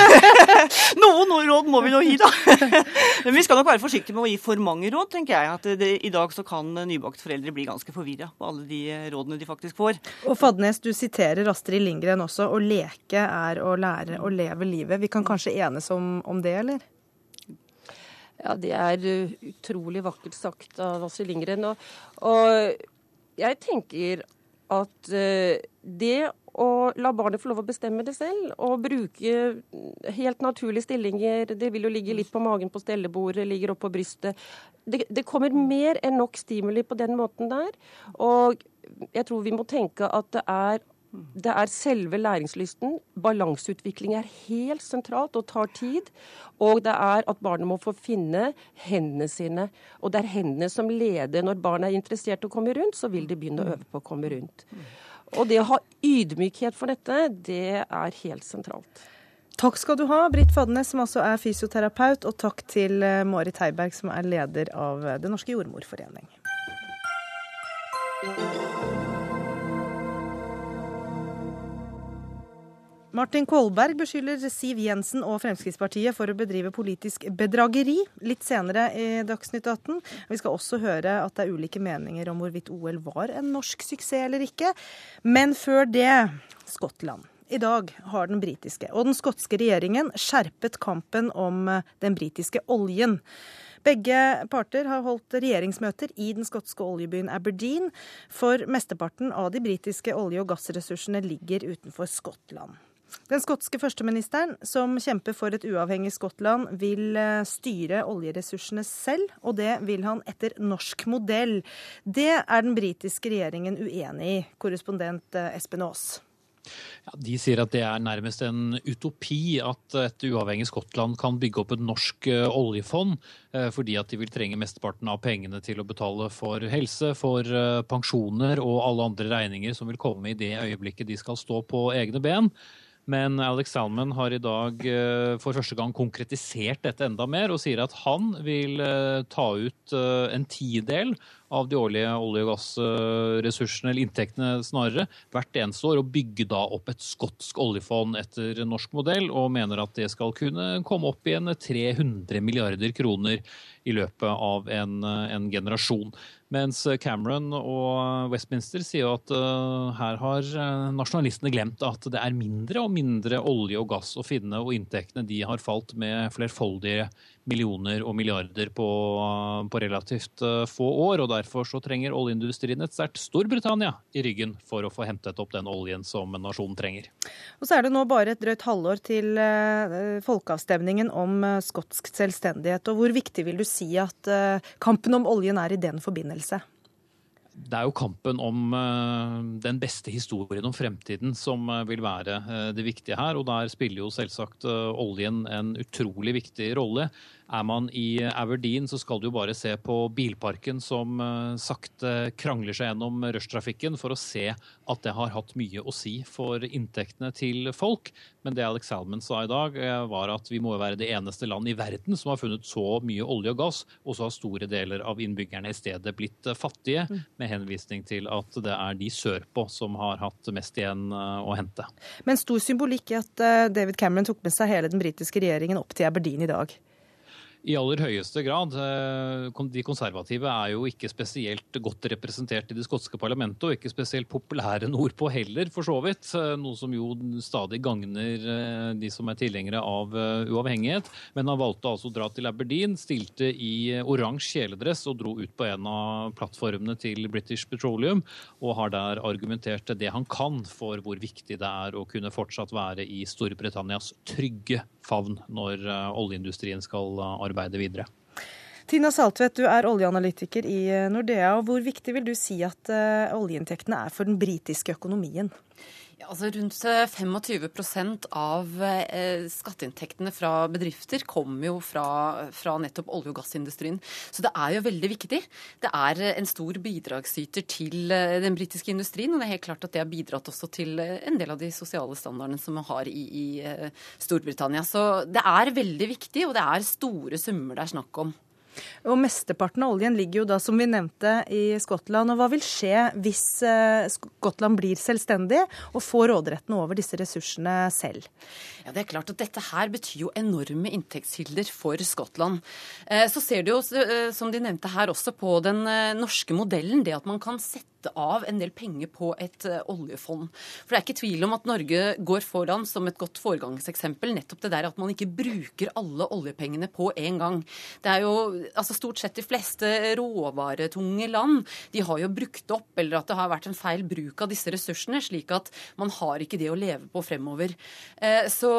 Noen råd må vi nå gi, da. Men vi skal nok være forsiktige med å gi for mange råd, tenker jeg. At det, I dag så kan nybakte foreldre bli ganske forvirra på alle de rådene de faktisk får. Og Fadnes, du siterer Astrid Lindgren også. Å leke er å lære å leve livet. Vi kan kanskje enes om, om det, eller? Ja, det er utrolig vakkert sagt av Astrid Lindgren. Og, og jeg tenker at uh, det å la barnet få lov å bestemme det selv, og bruke helt naturlige stillinger Det vil jo ligge litt på magen på stellebordet, ligger oppå brystet. Det, det kommer mer enn nok stimuli på den måten der. Og jeg tror vi må tenke at det er det er selve læringslysten. Balanseutvikling er helt sentralt og tar tid. Og det er at barnet må få finne hendene sine. Og det er hendene som leder. Når barnet er interessert i å komme rundt, så vil de begynne å øve på å komme rundt. Og det å ha ydmykhet for dette, det er helt sentralt. Takk skal du ha, Britt Fadnes, som altså er fysioterapeut, og takk til eh, Marit Heiberg, som er leder av det Den norske jordmorforening. Martin Kolberg beskylder Siv Jensen og Fremskrittspartiet for å bedrive politisk bedrageri litt senere i Dagsnytt 18. Vi skal også høre at det er ulike meninger om hvorvidt OL var en norsk suksess eller ikke. Men før det Skottland. I dag har den britiske og den skotske regjeringen skjerpet kampen om den britiske oljen. Begge parter har holdt regjeringsmøter i den skotske oljebyen Aberdeen, for mesteparten av de britiske olje- og gassressursene ligger utenfor Skottland. Den skotske førsteministeren, som kjemper for et uavhengig Skottland, vil eh, styre oljeressursene selv, og det vil han etter norsk modell. Det er den britiske regjeringen uenig i, korrespondent eh, Espen Aas. Ja, de sier at det er nærmest en utopi at et uavhengig Skottland kan bygge opp et norsk eh, oljefond, fordi at de vil trenge mesteparten av pengene til å betale for helse, for pensjoner og alle andre regninger som vil komme i det øyeblikket de skal stå på egne ben. Men Alex Salman har i dag eh, for første gang konkretisert dette enda mer, og sier at han vil eh, ta ut eh, en tidel av de årlige olje- og gassressursene, eller inntektene snarere, hvert eneste år, og bygge da opp et skotsk oljefond etter norsk modell, og mener at det skal kunne komme opp igjen 300 milliarder kroner i løpet av en, en generasjon. Mens Cameron og Westminster sier at uh, her har uh, nasjonalistene glemt at det er mindre og mindre olje og gass å finne, og inntektene de har falt med flerfoldige millioner og milliarder på, på relativt uh, få år. og Derfor så trenger oljeindustrien et sterkt Storbritannia i ryggen for å få hentet opp den oljen som nasjonen trenger. Og så er det nå bare et drøyt halvår til folkeavstemningen om skotsk selvstendighet. og Hvor viktig vil du si at kampen om oljen er i den forbindelse? Det er jo kampen om eh, den beste historien om fremtiden som eh, vil være eh, det viktige her. Og der spiller jo selvsagt oljen en utrolig viktig rolle. Er man i Aberdeen, så skal du jo bare se på bilparken som eh, sakte krangler seg gjennom rushtrafikken for å se at det har hatt mye å si for inntektene til folk. Men det Alex Salman sa i dag, eh, var at vi må være det eneste land i verden som har funnet så mye olje og gass, og så har store deler av innbyggerne i stedet blitt eh, fattige, mm. med henvisning til at det er de sørpå som har hatt mest igjen å hente. Men stor symbolikk i at David Cameron tok med seg hele den britiske regjeringen opp til Aberdeen i dag. I aller høyeste grad. Eh, de konservative er jo ikke spesielt godt representert i det skotske parlamentet, og ikke spesielt populære nordpå heller, for så vidt. Eh, noe som jo stadig gagner eh, de som er tilhengere av uavhengighet. Men han valgte altså å dra til Aberdeen, stilte i oransje kjeledress og dro ut på en av plattformene til British Petroleum, og har der argumentert det han kan for hvor viktig det er å kunne fortsatt være i Storbritannias trygge favn når oljeindustrien skal arbeide arbeide videre. Tina Saltvedt, du er oljeanalytiker i Nordea. og Hvor viktig vil du si at oljeinntektene er for den britiske økonomien? Altså Rundt 25 eh, av eh, skatteinntektene fra bedrifter kommer jo fra, fra, nettopp olje- og gassindustrien. Så det er jo veldig viktig. Det er en stor bidragsyter til den britiske industrien. Og det er helt klart at det har bidratt også til en del av de sosiale standardene som man har i, i Storbritannia. Så det er veldig viktig, og det er store summer det er snakk om. Og Mesteparten av oljen ligger jo da, som vi nevnte, i Skottland. Og Hva vil skje hvis eh, Skottland blir selvstendig og får råderetten over disse ressursene selv? Ja, det er klart at Dette her betyr jo enorme inntektskilder for Skottland. Eh, så ser du jo, eh, som de nevnte her, også på den norske modellen, det at man kan sette sette av en del penger på et uh, oljefond. For det er ikke tvil om at Norge går foran som et godt foregangseksempel. Nettopp det der at man ikke bruker alle oljepengene på en gang. Det er jo altså stort sett de fleste råvaretunge land de har jo brukt opp, eller at det har vært en feil bruk av disse ressursene, slik at man har ikke det å leve på fremover. Uh, så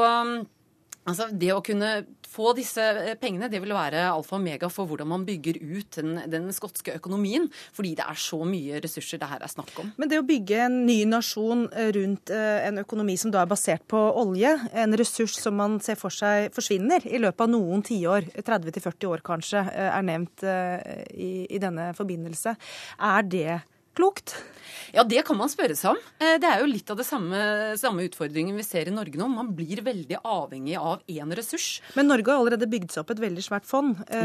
Altså, Det å kunne få disse eh, pengene det vil være alfa og omega for hvordan man bygger ut den, den, skotske økonomien. Fordi det er så mye ressurser det her er snakk om. Men det å bygge en ny nasjon eh, rundt eh, en økonomi som da er basert på olje, en ressurs som man ser for seg forsvinner i løpet av noen tiår, 30-40 år kanskje, er nevnt i, i denne forbindelse. Er det klokt? Ja, det kan man spørre seg om. Eh, det er jo litt av det samme, samme utfordringen vi ser i Norge nå. Man blir veldig avhengig av én ressurs. Men Norge har allerede bygd seg opp et veldig svært fond. Eh,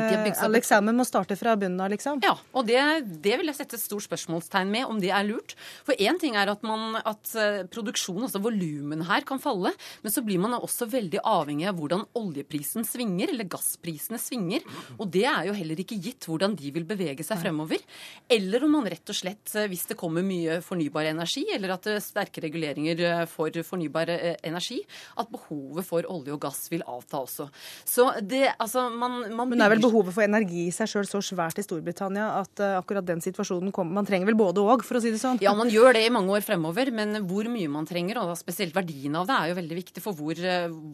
må starte fra bunnen av, liksom. Ja, og det, det, vil jeg sette et stort spørsmålstegn med, om det er lurt. For én ting er at, man, at eh, produksjonen, altså volumen her, kan falle. Men så blir man også veldig avhengig av hvordan oljeprisen svinger, eller gassprisene svinger. Og det er jo heller ikke gitt hvordan de vil bevege seg fremover. Eller om man rett og slett hvis det kommer mye fornybar energi, eller at det er sterke reguleringer for fornybar energi, at behovet for olje og gass vil avta også. Så det, altså, man, man Men er vel behovet for energi i seg sjøl så svært i Storbritannia at akkurat den situasjonen kommer Man trenger vel både og, for å si det sånn? Ja, man gjør det i mange år fremover, men hvor mye man trenger, og spesielt verdien av det, er jo veldig viktig for hvor,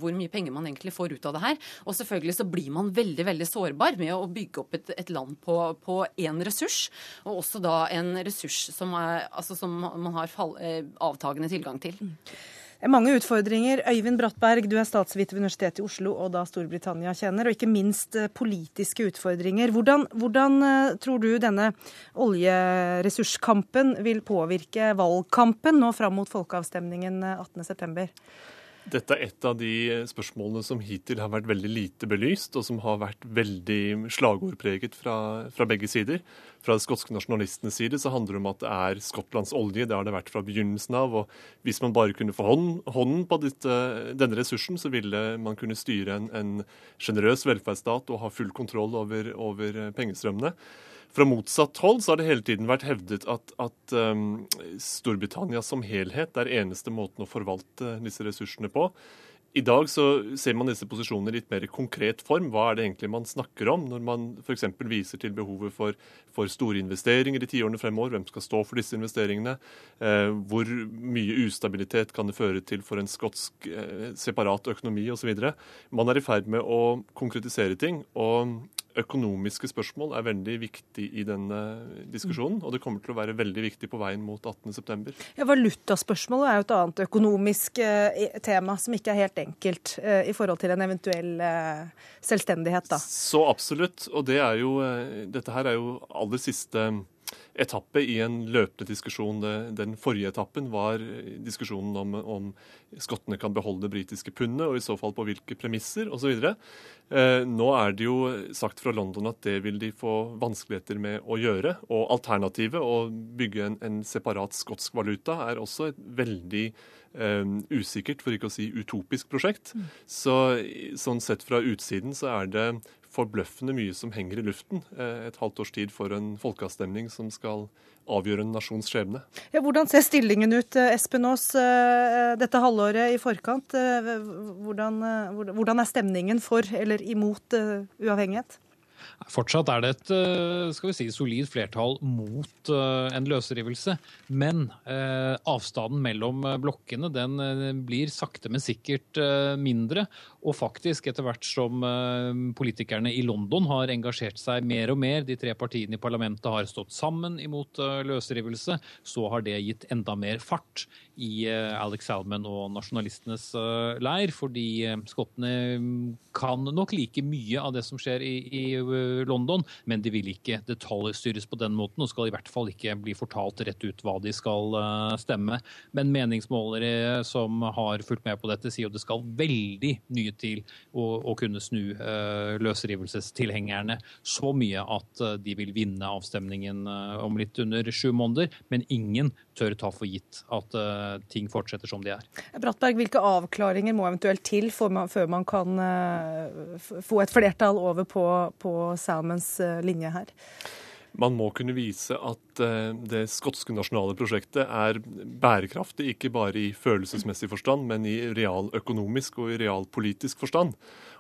hvor mye penger man egentlig får ut av det her. Og selvfølgelig så blir man veldig, veldig sårbar med å bygge opp et, et land på én ressurs, og også da en ressurs som, er, altså som man har fall, eh, avtagende tilgang til. Det er mange utfordringer. Øyvind Brattberg, du er statsviter ved Universitetet i Oslo og da Storbritannia kjenner, og ikke minst eh, politiske utfordringer. Hvordan, hvordan eh, tror du denne oljeressurskampen vil påvirke valgkampen nå fram mot folkeavstemningen 18.9? Dette er et av de spørsmålene som hittil har vært veldig lite belyst, og som har vært veldig slagordpreget fra, fra begge sider. Fra de skotske nasjonalistenes side så handler det om at det er Skottlands olje. Det har det vært fra begynnelsen av. og Hvis man bare kunne få hånden på dette, denne ressursen, så ville man kunne styre en sjenerøs velferdsstat og ha full kontroll over, over pengestrømmene. Fra motsatt hold så har det hele tiden vært hevdet at, at um, Storbritannia som helhet er eneste måten å forvalte disse ressursene på. I dag så ser man disse posisjonene i litt mer konkret form. Hva er det egentlig man snakker om, når man f.eks. viser til behovet for, for, store investeringer i tiårene fremover? Hvem skal stå for disse investeringene? Eh, hvor mye ustabilitet kan det føre til for en skotsk eh, separat økonomi osv.? Man er i ferd med å konkretisere ting. og økonomiske spørsmål er veldig viktig i denne diskusjonen. Og det kommer til å være veldig viktig på veien mot 18.9. Ja, valutaspørsmålet er jo et annet økonomisk eh, tema som ikke er helt enkelt eh, i forhold til en eventuell eh, selvstendighet, da. Så absolutt. Og det er jo, dette her er jo aller siste etappe i en løpende diskusjon. Den forrige etappen var diskusjonen om, om skottene kan beholde det britiske pundet, og i så fall på hvilke premisser osv. Eh, nå er det jo sagt fra London at det vil de få vanskeligheter med å gjøre. Og alternativet, å bygge en, en separat skotsk valuta, er også et veldig um, usikkert, for ikke å si utopisk prosjekt. Mm. Så sånn sett fra utsiden så er det forbløffende mye som henger i luften eh, et halvt års tid for en folkeavstemning som skal avgjøre en nasjons skjebne. Ja, hvordan ser stillingen ut, eh, Espen Aas, eh, dette halvåret i forkant? Hvordan, hvordan er stemningen for eller imot uavhengighet? Fortsatt er det et eh, skal vi si, solid flertall mot eh, en løsrivelse. Men eh, avstanden mellom blokkene den blir sakte, men sikkert mindre. Og faktisk, etter hvert som politikerne i London har engasjert seg mer og mer, de tre partiene i parlamentet har stått sammen imot løsrivelse, så har det gitt enda mer fart i Alex Salman og nasjonalistenes leir. Fordi skottene kan nok like mye av det som skjer i, i London, men de vil ikke detaljstyres på den måten, og skal i hvert fall ikke bli fortalt rett ut hva de skal eh, stemme. Men meningsmålere som har fulgt med på dette, sier jo det skal veldig mye til å, å kunne snu uh, løsrivelsestilhengerne så mye at de vil vinne avstemningen om litt under sju måneder. Men ingen tør ta for gitt at ting fortsetter som de er. Brattberg, hvilke avklaringer må eventuelt til man, før man kan få et flertall over på, på Salmons eh, linje her? Man må kunne vise at eh, det skotske nasjonale prosjektet er bærekraftig, ikke bare i følelsesmessig forstand, men i realøkonomisk og i realpolitisk forstand.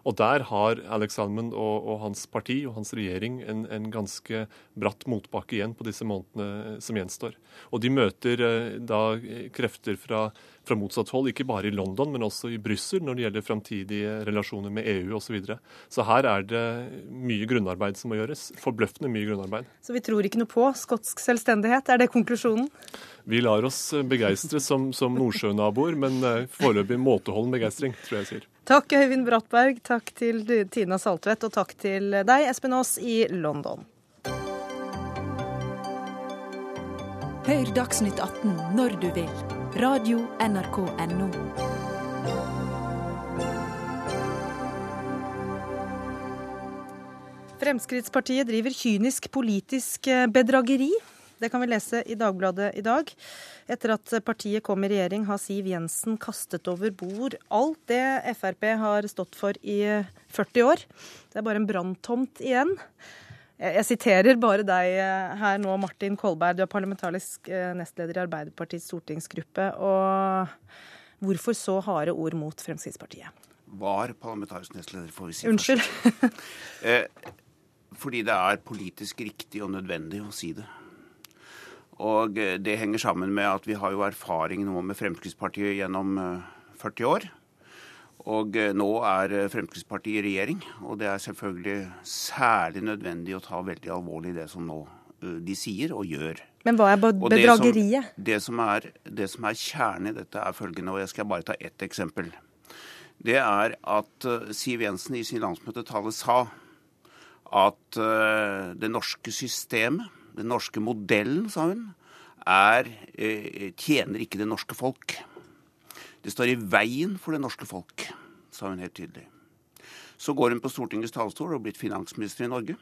Og der har Alex Salmond og, og, hans parti og hans regjering en, en, ganske bratt motbakke igjen på disse månedene som gjenstår. Og de møter eh, da krefter fra, fra motsatt hold, ikke bare i London, men også i Brussel når det gjelder framtidige relasjoner med EU osv. Så, videre. så her er det mye grunnarbeid som må gjøres. Forbløffende mye grunnarbeid. Så vi tror ikke noe på skotsk selvstendighet, er det konklusjonen? Vi lar oss begeistre som, som nordsjønaboer, men eh, foreløpig måteholden begeistring, tror jeg jeg sier. Takk Øyvind Brattberg, takk til Tina Saltvedt, og takk til deg, Espen Aas i London. Hør Dagsnytt 18 når du vil. Radio NRK Radio.nrk.no. Fremskrittspartiet driver kynisk politisk bedrageri. Det kan vi lese i Dagbladet i dag. Etter at partiet kom i regjering, har Siv Jensen kastet over bord alt det Frp har stått for i 40 år. Det er bare en branntomt igjen. Jeg, siterer bare deg eh, her nå, Martin Kolberg. Du er parlamentarisk eh, nestleder i Arbeiderpartiets stortingsgruppe. Og hvorfor så harde ord mot Fremskrittspartiet? Var parlamentarisk nestleder, får vi si. Unnskyld. Eh, fordi det er politisk riktig og nødvendig å si det. Og eh, det henger sammen med at vi har jo erfaring nå med Fremskrittspartiet gjennom eh, 40 år. Og eh, nå er eh, Fremskrittspartiet i regjering, og det er selvfølgelig særlig nødvendig å ta veldig alvorlig det som nå eh, de sier og gjør. Men hva er bedrageriet? Det som-? Det som, er, det som er kjernen i dette, er følgende, og jeg skal bare ta ett eksempel. Det er at eh, Siv Jensen i sin landsmøtetale sa at eh, det norske systemet, den norske modellen, sa hun, er, eh, tjener ikke det norske folk. Det står i veien for det norske folk, sa hun helt tydelig. Så går hun på Stortingets talerstol og har blitt finansminister i Norge,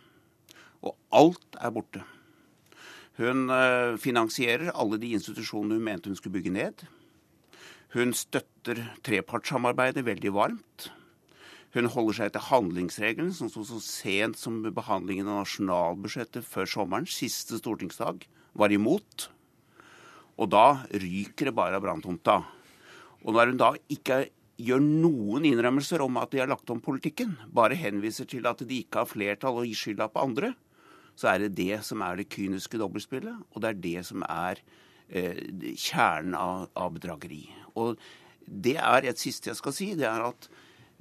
og alt er borte. Hun eh, finansierer alle de institusjonene hun mente hun skulle bygge ned. Hun støtter trepartssamarbeidet veldig varmt. Hun holder seg til handlingsregelen, som sto så sent som behandlingen av nasjonalbudsjettet før sommeren, siste stortingsdag, var imot. Og da ryker det bare av branntomta. Og når hun da ikke gjør noen innrømmelser om at de har lagt om politikken, bare henviser til at de ikke har flertall og gir skylda på andre, så er det det som er det kyniske dobbeltspillet, og det er det som er eh, kjernen av, av bedrageri. Og det er et siste jeg skal si, det er at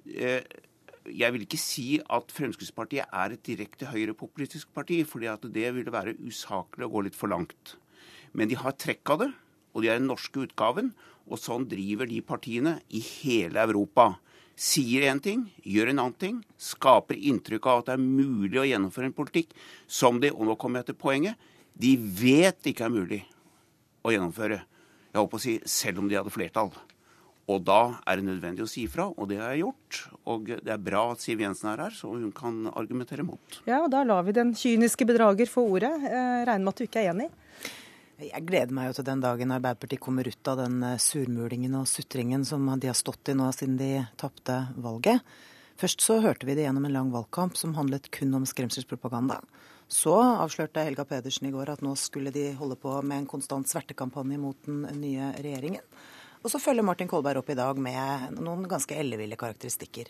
jeg vil ikke si at Fremskrittspartiet er et direkte høyrepopulistisk parti, fordi at det ville være usaklig å gå litt for langt. Men de har trekk av det, og de er den norske utgaven, og sånn driver de partiene i hele Europa. Sier én ting, gjør en annen ting, skaper inntrykk av at det er mulig å gjennomføre en politikk som de, og nå kommer jeg til poenget, de vet ikke er mulig å gjennomføre. Jeg holdt på å si selv om de hadde flertall. Og da er det nødvendig å si ifra, og det har jeg gjort. Og det er bra at Siv Jensen er her, så hun kan argumentere mot. Ja, og da lar vi den kyniske bedrager få ordet. Eh, regner med at du ikke er enig? Jeg gleder meg jo til den dagen Arbeiderpartiet kommer ut av den eh, surmulingen og sutringen som de har stått i nå siden de tapte valget. Først så hørte vi det gjennom en lang valgkamp som handlet kun om skremselspropaganda. Så avslørte Helga Pedersen i går at nå skulle de holde på med en konstant svertekampanje mot den nye regjeringen. Og så følger Martin Kolberg opp i dag med noen ganske elleville karakteristikker.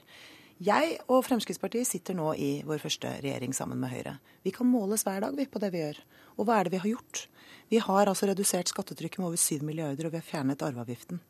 Jeg og Fremskrittspartiet sitter nå i vår første regjering sammen med Høyre. Vi kan måles hver dag vi på det vi gjør. Og hva er det vi har gjort? Vi har altså redusert skattetrykket med over 7 milliarder, og vi har fjernet arveavgiften.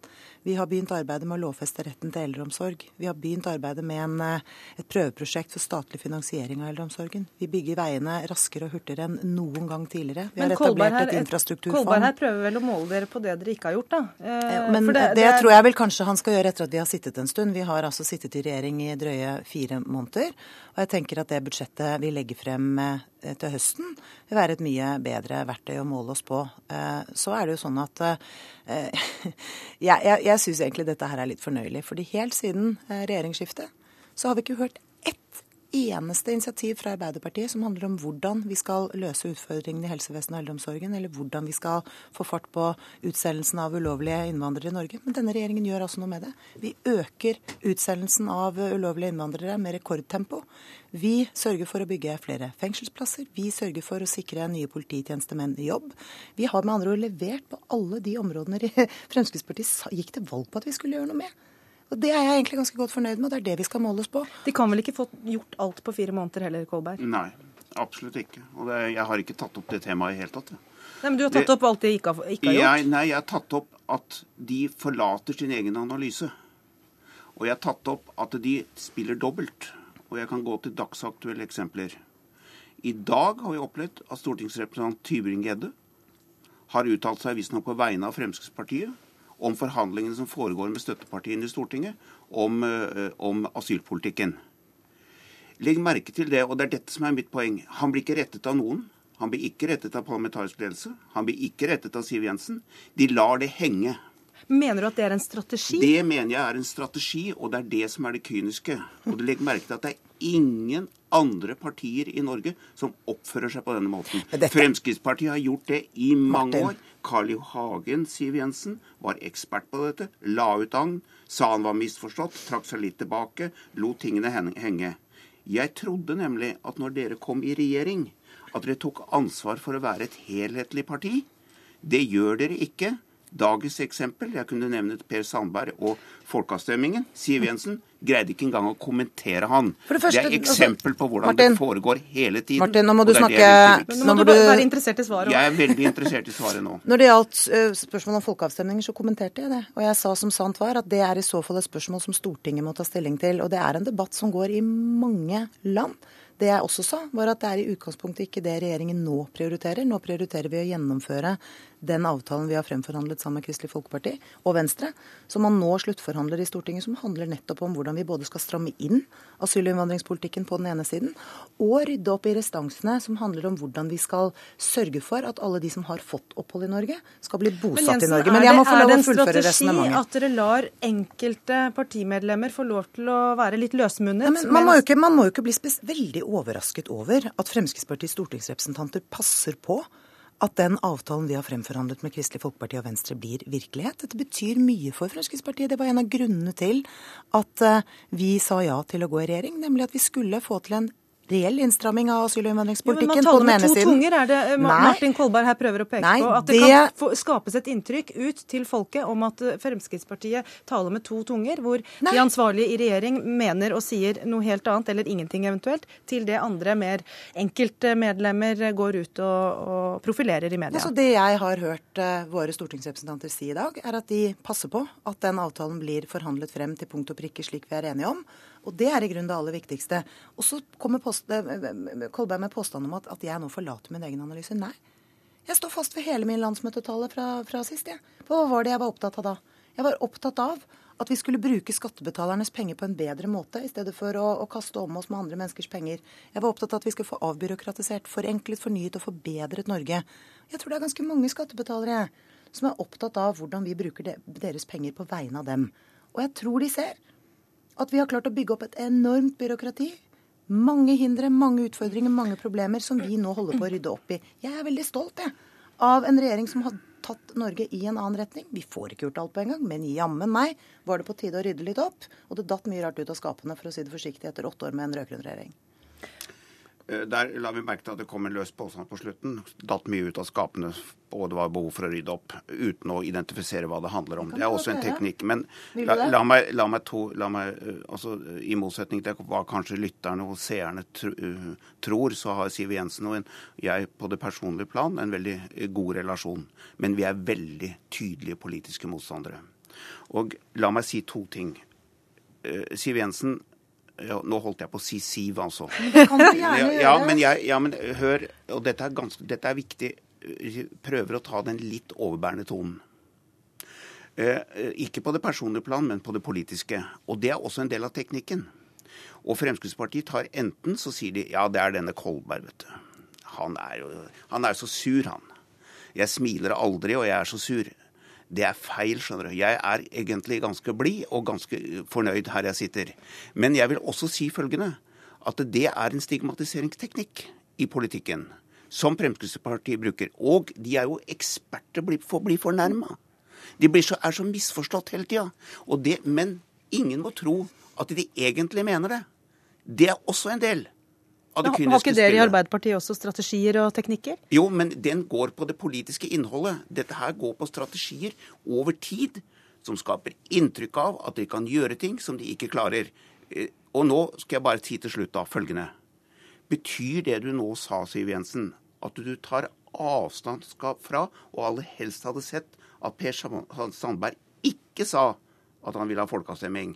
Vi har begynt arbeidet med å lovfeste retten til eldreomsorg. Vi har begynt arbeidet med en, eh, et prøveprosjekt for statlig finansiering av eldreomsorgen. Vi bygger veiene raskere og hurtigere enn noen gang tidligere. Vi har etablert her, et infrastrukturfond. Kolberg her prøver vel å måle dere på det dere ikke har gjort, da? Eh, Men for det, er- tror jeg vel kanskje han skal gjøre etter at vi har sittet en stund. Vi har altså sittet i regjering i drøye fire måneder. Og jeg tenker at det budsjettet vi legger frem eh, til høsten, vil være et mye bedre verktøy å måle oss på. Eh, Så er det jo sånn at eh, jeg, jeg, jeg syns egentlig dette her er litt fornøyelig. fordi helt siden eh, regjeringsskiftet så har vi ikke hørt ett eneste initiativ fra Arbeiderpartiet som handler om hvordan vi skal løse utfordringene i helsevesenet og eldreomsorgen, eller hvordan vi skal få fart på utsendelsen av ulovlige innvandrere i Norge. Men denne regjeringen gjør altså noe med det. Vi øker utsendelsen av ulovlige innvandrere med rekordtempo. Vi sørger for å bygge flere fengselsplasser. Vi sørger for å sikre nye polititjenestemenn jobb. Vi har med andre ord levert på alle de områdene Fremskrittspartiet gikk til valg på at vi skulle gjøre noe med. Og Det er jeg egentlig ganske godt fornøyd med, og det er det vi skal måles på. De kan vel ikke få gjort alt på fire måneder heller, Kolberg? Nei, absolutt ikke. Og det, jeg har ikke tatt opp det temaet i det hele tatt. Ja. Nei, men Du har tatt Det- opp alt de ikke har, ikke har gjort? Jeg, nei, jeg har tatt opp at de forlater sin egen analyse. Og jeg har tatt opp at de spiller dobbelt. Og jeg kan gå til dagsaktuelle eksempler. I dag har vi opplevd at stortingsrepresentant Tybring-Gjedde har uttalt seg visstnok på vegne av Fremskrittspartiet om forhandlingene som foregår med støttepartiene i Stortinget om, eh, om asylpolitikken. Legg merke til det, og det er dette som er mitt poeng. Han blir ikke rettet av noen. Han blir ikke rettet av parlamentarisk ledelse. Han blir ikke rettet av Siv Jensen. De lar det henge. Mener du at det er en strategi? Det mener jeg er en strategi, og det er det som er det kyniske. Og du legger merke til at det er ingen andre partier i Norge som oppfører seg på denne måten. Fremskrittspartiet har gjort det i mange Martin. år. Carl I. Hagen, Siv Jensen, var ekspert på dette. La ut agn, sa han var misforstått, trakk seg litt tilbake, lot tingene henge. Jeg trodde nemlig at når dere kom i regjering, at dere tok ansvar for å være et helhetlig parti. Det gjør dere ikke. Dagens eksempel, jeg kunne nevnet Per Sandberg og folkeavstemningen. Siv Jensen greide ikke engang å kommentere han. For Det, det er eksempel på hvordan Martin. det foregår hele tiden. Martin, nå må du snakke-. Nå må du være interessert i svaret. Jeg er veldig interessert i svaret nå. Når det gjaldt eh, spørsmålet om folkeavstemninger, så kommenterte jeg det. Og jeg sa som sant var at det er i så fall et spørsmål som Stortinget må ta stilling til. Og det er en debatt som går i mange land. Det jeg også sa, var at det er i utgangspunktet ikke det regjeringen nå prioriterer. Nå prioriterer vi å gjennomføre den avtalen vi har fremforhandlet sammen med Kristelig Folkeparti og Venstre, som man nå sluttforhandler i Stortinget, som handler nettopp om hvordan vi både skal stramme inn asyl- og innvandringspolitikken på den ene siden, og rydde opp i restansene, som handler om hvordan vi skal sørge for at alle de som har fått opphold i Norge, skal bli bosatt Jensen, i Norge. er Men jeg må få lov å Er det en fullføre strategi resonnementet. at dere lar enkelte partimedlemmer få lov til å være litt løsmunnet? Ja, men man, må ikke, man må jo ikke bli veldig overrasket over at Fremskrittspartiets stortingsrepresentanter passer på at den avtalen vi har fremforhandlet med Kristelig Folkeparti og Venstre blir virkelighet. Dette betyr mye for Fremskrittspartiet. Det var en av grunnene til at eh, vi sa ja til å gå i regjering, nemlig at vi skulle få til en reell innstramming av asyl- og Jo, men man innvandringspolitikken på taler med to tunger, er det eh, Ma- Nei. Martin Kolberg her prøver å peke Nei, på? At det, det- kan skapes et inntrykk ut til folket om at eh, Fremskrittspartiet taler med to tunger, hvor de ansvarlige i regjering mener og sier noe helt annet, eller ingenting eventuelt, til det andre mer enkeltmedlemmer går ut og, og profilerer i media. Altså det jeg har hørt eh, våre stortingsrepresentanter si i dag, er at de passer på at den avtalen blir forhandlet frem til punkt og prikke slik vi er enige om. Og det er i grunnen det aller viktigste. Og så kommer eh, Kolberg med påstand om at, at jeg nå forlater min egen analyse. Nei. Jeg står fast ved hele min landsmøtetale fra, fra sist. Jeg. Hva var det jeg var opptatt av da? Jeg var opptatt av at vi skulle bruke skattebetalernes penger på en bedre måte, i stedet for å, å kaste om oss med andre menneskers penger. Jeg var opptatt av at vi skulle få avbyråkratisert, forenklet, fornyet og forbedret Norge. Jeg tror det er ganske mange skattebetalere som er opptatt av hvordan vi bruker de, deres penger på vegne av dem. Og jeg tror de ser at vi har klart å bygge opp et enormt byråkrati. Mange hindre, mange utfordringer, mange problemer som vi nå holder på å rydde opp i. Jeg er veldig stolt jeg, av en regjering som har tatt Norge i en annen retning. Vi får ikke gjort alt på en gang, men jammen meg var det på tide å rydde litt opp. Og det datt mye rart ut av skapene, for å si det forsiktig, etter åtte år med en rød-grønn regjering. Eh, Der la vi merke til at det kom en løs påstand på slutten. Datt mye ut av skapene, og det var behov for å rydde opp. Uten å identifisere hva det handler om. Det er også en teknikk. Men la, la meg, la meg, to, la meg eh, altså, I motsetning til hva kanskje lytterne og seerne tr eh, tror, så har Siv Jensen og en, jeg på det personlige plan en veldig god relasjon. Men vi er veldig tydelige politiske motstandere. Og la meg si to ting. Siv Jensen ja, Nå holdt jeg på å si Siv, altså. Det kan du gjerne gjøre. ja, men jeg, ja, men hør, og dette er, ganske, dette er viktig. Jeg Prøver å ta den litt overbærende tonen. Eh, eh, ikke på det personlige plan, men på det politiske. Og det er også en del av teknikken. Og Fremskrittspartiet tar enten så sier de ja, det er denne Kolberg, vet du. Han er jo han er så sur, han. Jeg smiler aldri, og jeg er så sur. Det er feil, skjønner du. Jeg er egentlig ganske blid og ganske fornøyd her jeg sitter. Men jeg vil også si følgende, at det er en stigmatiseringsteknikk i politikken som Fremskrittspartiet bruker. Og de er jo eksperter på å bli fornærma. De så, er så misforstått hele tida. Men ingen må tro at de egentlig mener det. Det er også en del Har ikke dere i. Arbeiderpartiet også strategier og teknikker? Jo, men den går på det politiske innholdet. Dette her går på strategier over tid som skaper inntrykk av at de kan gjøre ting som de ikke klarer. Eh, Og nå skal jeg bare si til slutt da følgende. Betyr det du nå sa, Siv Jensen, at du tar avstand fra, og aller helst hadde sett, at Per Sandberg ikke sa at han ville ha folkeavstemning?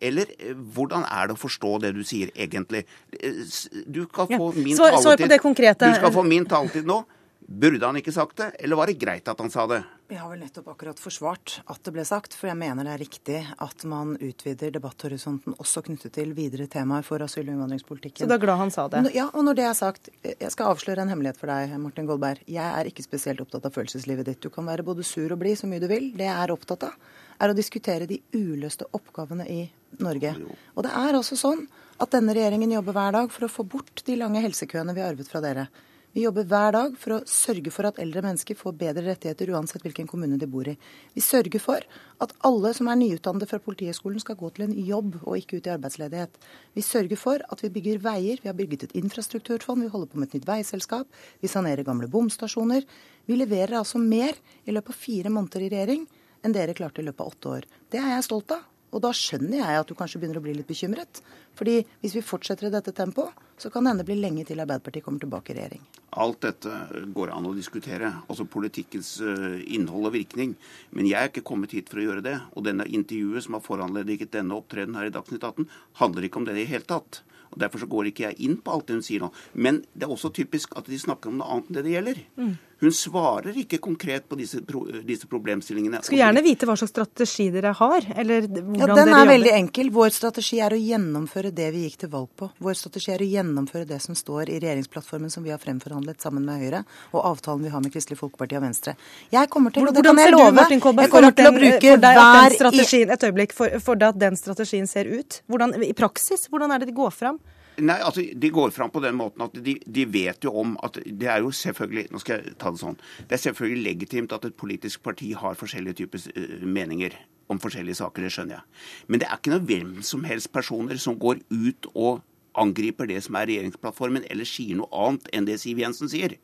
Eller eh, hvordan er det å forstå det du sier egentlig? Eh, Du skal Ja, få min svar- svar på taletid. det konkrete. Du skal få min taletid nå. Burde han ikke sagt det, eller var det greit at han sa det? Jeg har vel nettopp akkurat forsvart at det ble sagt, for jeg mener det er riktig at man utvider debatthorisonten også knyttet til videre temaer for asyl- og innvandringspolitikken. Så du er glad han sa det? Ja, og når det er sagt, jeg skal avsløre en hemmelighet for deg, Martin Goldberg. Jeg er ikke spesielt opptatt av følelseslivet ditt. Du kan være både sur og blid så mye du vil. Det jeg er opptatt av, er å diskutere de uløste oppgavene i Norge. Og det er altså sånn at denne regjeringen jobber hver dag for å få bort de lange helsekøene vi har arvet fra dere. Vi jobber hver dag for å sørge for at eldre mennesker får bedre rettigheter uansett hvilken kommune de bor i. Vi sørger for at alle som er nyutdannede fra Politihøgskolen skal gå til en jobb og ikke ut i arbeidsledighet. Vi sørger for at vi bygger veier. Vi har bygget et infrastrukturfond. Vi holder på med et nytt veiselskap. Vi sanerer gamle bomstasjoner. Vi leverer altså mer i løpet av fire måneder i regjering enn dere klarte i løpet av åtte år. Det er jeg stolt av. Og da skjønner jeg at du kanskje begynner å bli litt bekymret. Fordi hvis vi fortsetter i dette tempoet, så kan det hende bli lenge til Arbeiderpartiet kommer tilbake i regjering. Alt dette går an å diskutere, altså politikkens eh, innhold og virkning. Men jeg er ikke kommet hit for å gjøre det. Og denne intervjuet som har foranlediget denne opptredenen her i Dagsnytt 18, handler ikke om det i det hele tatt. Og Derfor så går ikke jeg inn på alt det hun sier nå. Men det er også typisk at de snakker om noe annet enn det det gjelder. Mm. Hun svarer ikke konkret på disse, pro disse problemstillingene. Skulle gjerne vite hva slags strategi dere har, eller hvordan Ja, Den dere er veldig enkel. Vår strategi er å gjennomføre det vi gikk til valg på. Vår strategi er å gjennomføre det som står i regjeringsplattformen som vi har fremforhandlet sammen med Høyre, og avtalen vi har med Kristelig Folkeparti og Venstre. Jeg kommer til, og det Hvordan kan jeg ser du, Martin Kolberg, jeg for, kommer at til å den, bruke for deg at den hver i- et øyeblikk, for, for deg at den strategien ser ut? Hvordan, I praksis, hvordan er det de går fram? Nei, altså, De går fram på den måten at de, de vet jo om at det er jo selvfølgelig nå skal jeg ta Det sånn, det er selvfølgelig legitimt at et politisk parti har forskjellige typer uh, meninger om forskjellige saker. Det skjønner jeg. Men det er ikke noe hvem som helst personer som går ut og angriper det som er regjeringsplattformen, eller sier noe annet enn det Siv Jensen sier.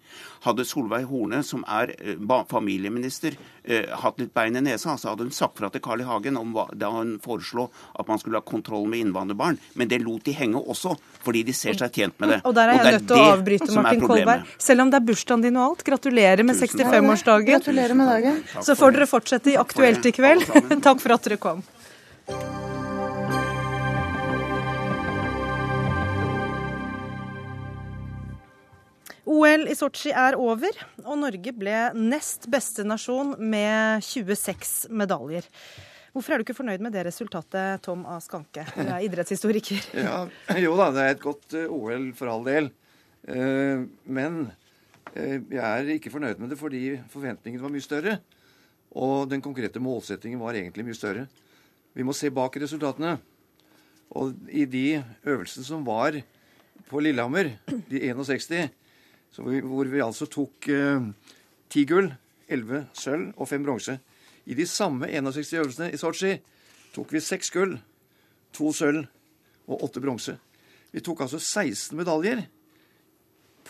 Hadde Solveig Horne, som er eh, familieminister, eh, hatt litt bein i nesa, så hadde hun sagt fra til Carl I. Hagen om hva, da hun foreslo at man skulle ha kontroll med innvandrerbarn. Men det lot de henge også, fordi de ser seg tjent med det. Og der er jeg det nødt til å avbryte, er Martin. Kolberg. Selv om det er bursdagen din og alt, gratulerer med 65-årsdagen. Gratulerer med dagen. Så får dere fortsette i Aktuelt i kveld. Takk for at dere kom. OL i Sotsji er over, og Norge ble nest beste nasjon med 26 medaljer. Hvorfor er du ikke fornøyd med det resultatet, Tom A. Skanke? Du er idrettshistoriker. Ja, jo da, det er et godt eh, OL for all del. Eh, men eh, jeg er ikke fornøyd med det fordi forventningene var mye større. Og den konkrete målsettingen var egentlig mye større. Vi må se bak resultatene. Og i de øvelsene som var på Lillehammer, de 61, så vi, hvor vi altså tok eh, 10 gull, 11 sølv og 5 bronse. I de samme 61 øvelsene i Sotsji tok vi 6 gull, 2 sølv og 8 bronse. Vi tok altså 16 medaljer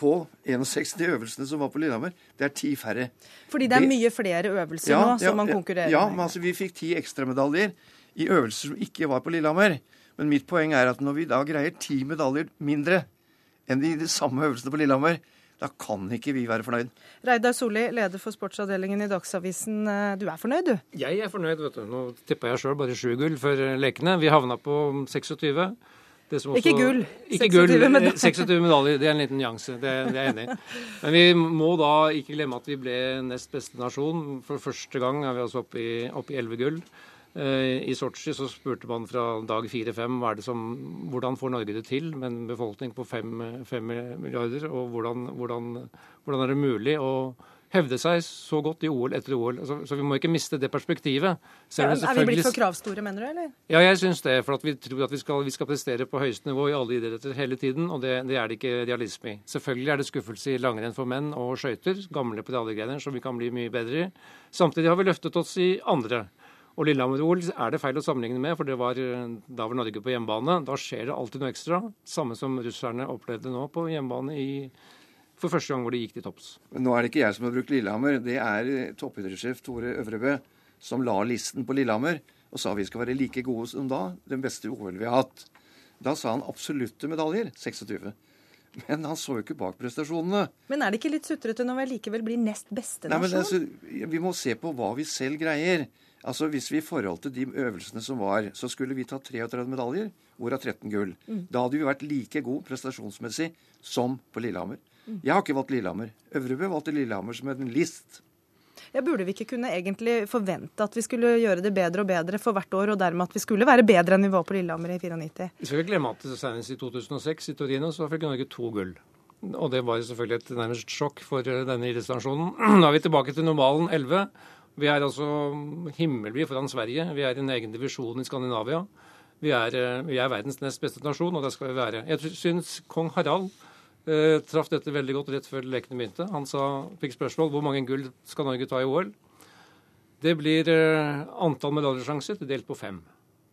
på 61 øvelsene som var på Lillehammer. Det er ti færre. Fordi det er mye flere øvelser nå som man konkurrerer ja, med. men altså vi fikk ti ekstramedaljer i øvelser som ikke var på Lillehammer. Men mitt poeng er at når vi da greier ti medaljer mindre enn i de samme øvelsene på Lillehammer, da kan ikke vi være fornøyd. Reidar Solli, leder for sportsavdelingen i Dagsavisen. Eh, Du er fornøyd, du? Jeg er fornøyd, vet du. Nå tippa jeg sjøl bare sju gull for lekene. Vi havna på 26. Det som Ikke gull, Ikke 26 gull, eh, medaljer. 26 medaljer. Det er en liten nyanse. Det, det er jeg enig i. Men vi må da ikke glemme at vi ble nest beste nasjon. For første gang er vi altså oppe i, oppe i 11 gull. Eh, I Sotsji så spurte man fra dag fire-fem det hvordan får Norge det til med en befolkning på fem, fem milliarder, og hvordan, hvordan, hvordan er det mulig å hevde seg så godt i OL etter OL. Altså, så vi må ikke miste det perspektivet. Ja, er vi blitt for kravstore, mener du, eller? ja, jeg syns det. For at vi tror at vi skal, vi skal prestere på høyeste nivå i alle idretter hele tiden, og det, det er det ikke realisme i. Selvfølgelig er det skuffelse i langrenn for menn og skøyter, gamle pedalgreiner, som vi kan bli mye bedre i. Samtidig har vi løftet oss i andre. Og Lillehammer-OL er det feil å sammenligne med, for var, da var Norge på hjemmebane. Da skjer det alltid noe ekstra. Samme som russerne opplevde nå på hjemmebane i, for første gang hvor de gikk til topps. Nå er det ikke jeg som har brukt Lillehammer. Det er eh, toppidrettssjef Tore Øvrebø som la listen på Lillehammer og sa vi skal være like gode som da, den beste OL vi har hatt. Da sa han absolutte medaljer, 26. Men han så jo ikke bak prestasjonene. Men er det ikke litt sutrete når vi likevel blir nest beste nasjon? Nei, men altså, Vi må se på hva vi selv greier. Altså, Hvis vi i forhold til de øvelsene som var, så skulle vi ta 33 medaljer, hvorav 13 gull. Mm. Da hadde vi vært like god prestasjonsmessig som på Lillehammer. Mm. Jeg har ikke valgt Lillehammer. Øvrebø valgte Lillehammer som en list. Ja, burde vi ikke kunne egentlig forvente at vi skulle gjøre det bedre og bedre for hvert år, og dermed at vi skulle være bedre enn vi var på Lillehammer i 94? Vi skal ikke glemme at senest i 2006 i Torino så fikk Norge to gull. Og det var selvfølgelig et nærmest sjokk for eh, denne idrettsnasjonen. Nå er vi tilbake til normalen 11. Vi er altså himmelvid foran Sverige. Vi er i en egen divisjon i Skandinavia. Vi er, eh, vi er verdens nest beste nasjon, og det skal vi være. Jeg syns kong Harald eh, traff dette veldig godt rett før lekene begynte. Han sa, fikk spørsmål hvor mange gull skal Norge ta i OL. Det blir eh, antall medaljesjanser delt på fem.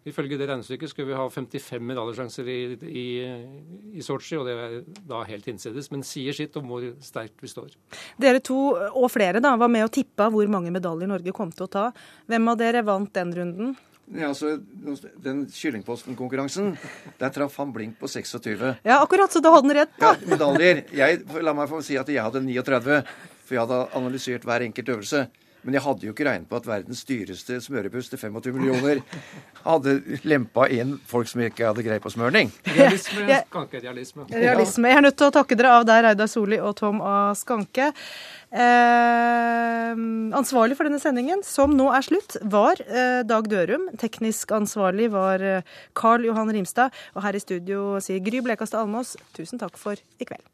Ifølge det regnestykket skal vi ha 55 medaljesjanser i, i, i Sotsji, og det er da helt hinsides, men sier sitt om hvor sterkt vi står. Dere to og flere da, var med og tippa hvor mange medaljer Norge kom til å ta. Hvem av dere vant den runden? Ja, altså, Den Kyllingposten-konkurransen, der traff han blink på 26. Ja, akkurat, så da hadde han rett. da. Ja, medaljer. Jeg, la meg få si at jeg hadde 39, for jeg hadde analysert hver enkelt øvelse. Men jeg hadde jo ikke regnet på at verdens dyreste smørebuss til 25 millioner hadde lempa inn folk som ikke hadde greie på smørning. Realisme, Skanke, realisme. Realisme. Jeg er nødt til å takke dere av der, Reidar Solli og Tom A. Skanke. Eh, ansvarlig for denne sendingen, som nå er slutt, var eh, Dag Dørum. Teknisk ansvarlig var eh, Carl Johan Rimstad. Og her i studio sier Gry Blekastad Almås tusen takk for i kveld.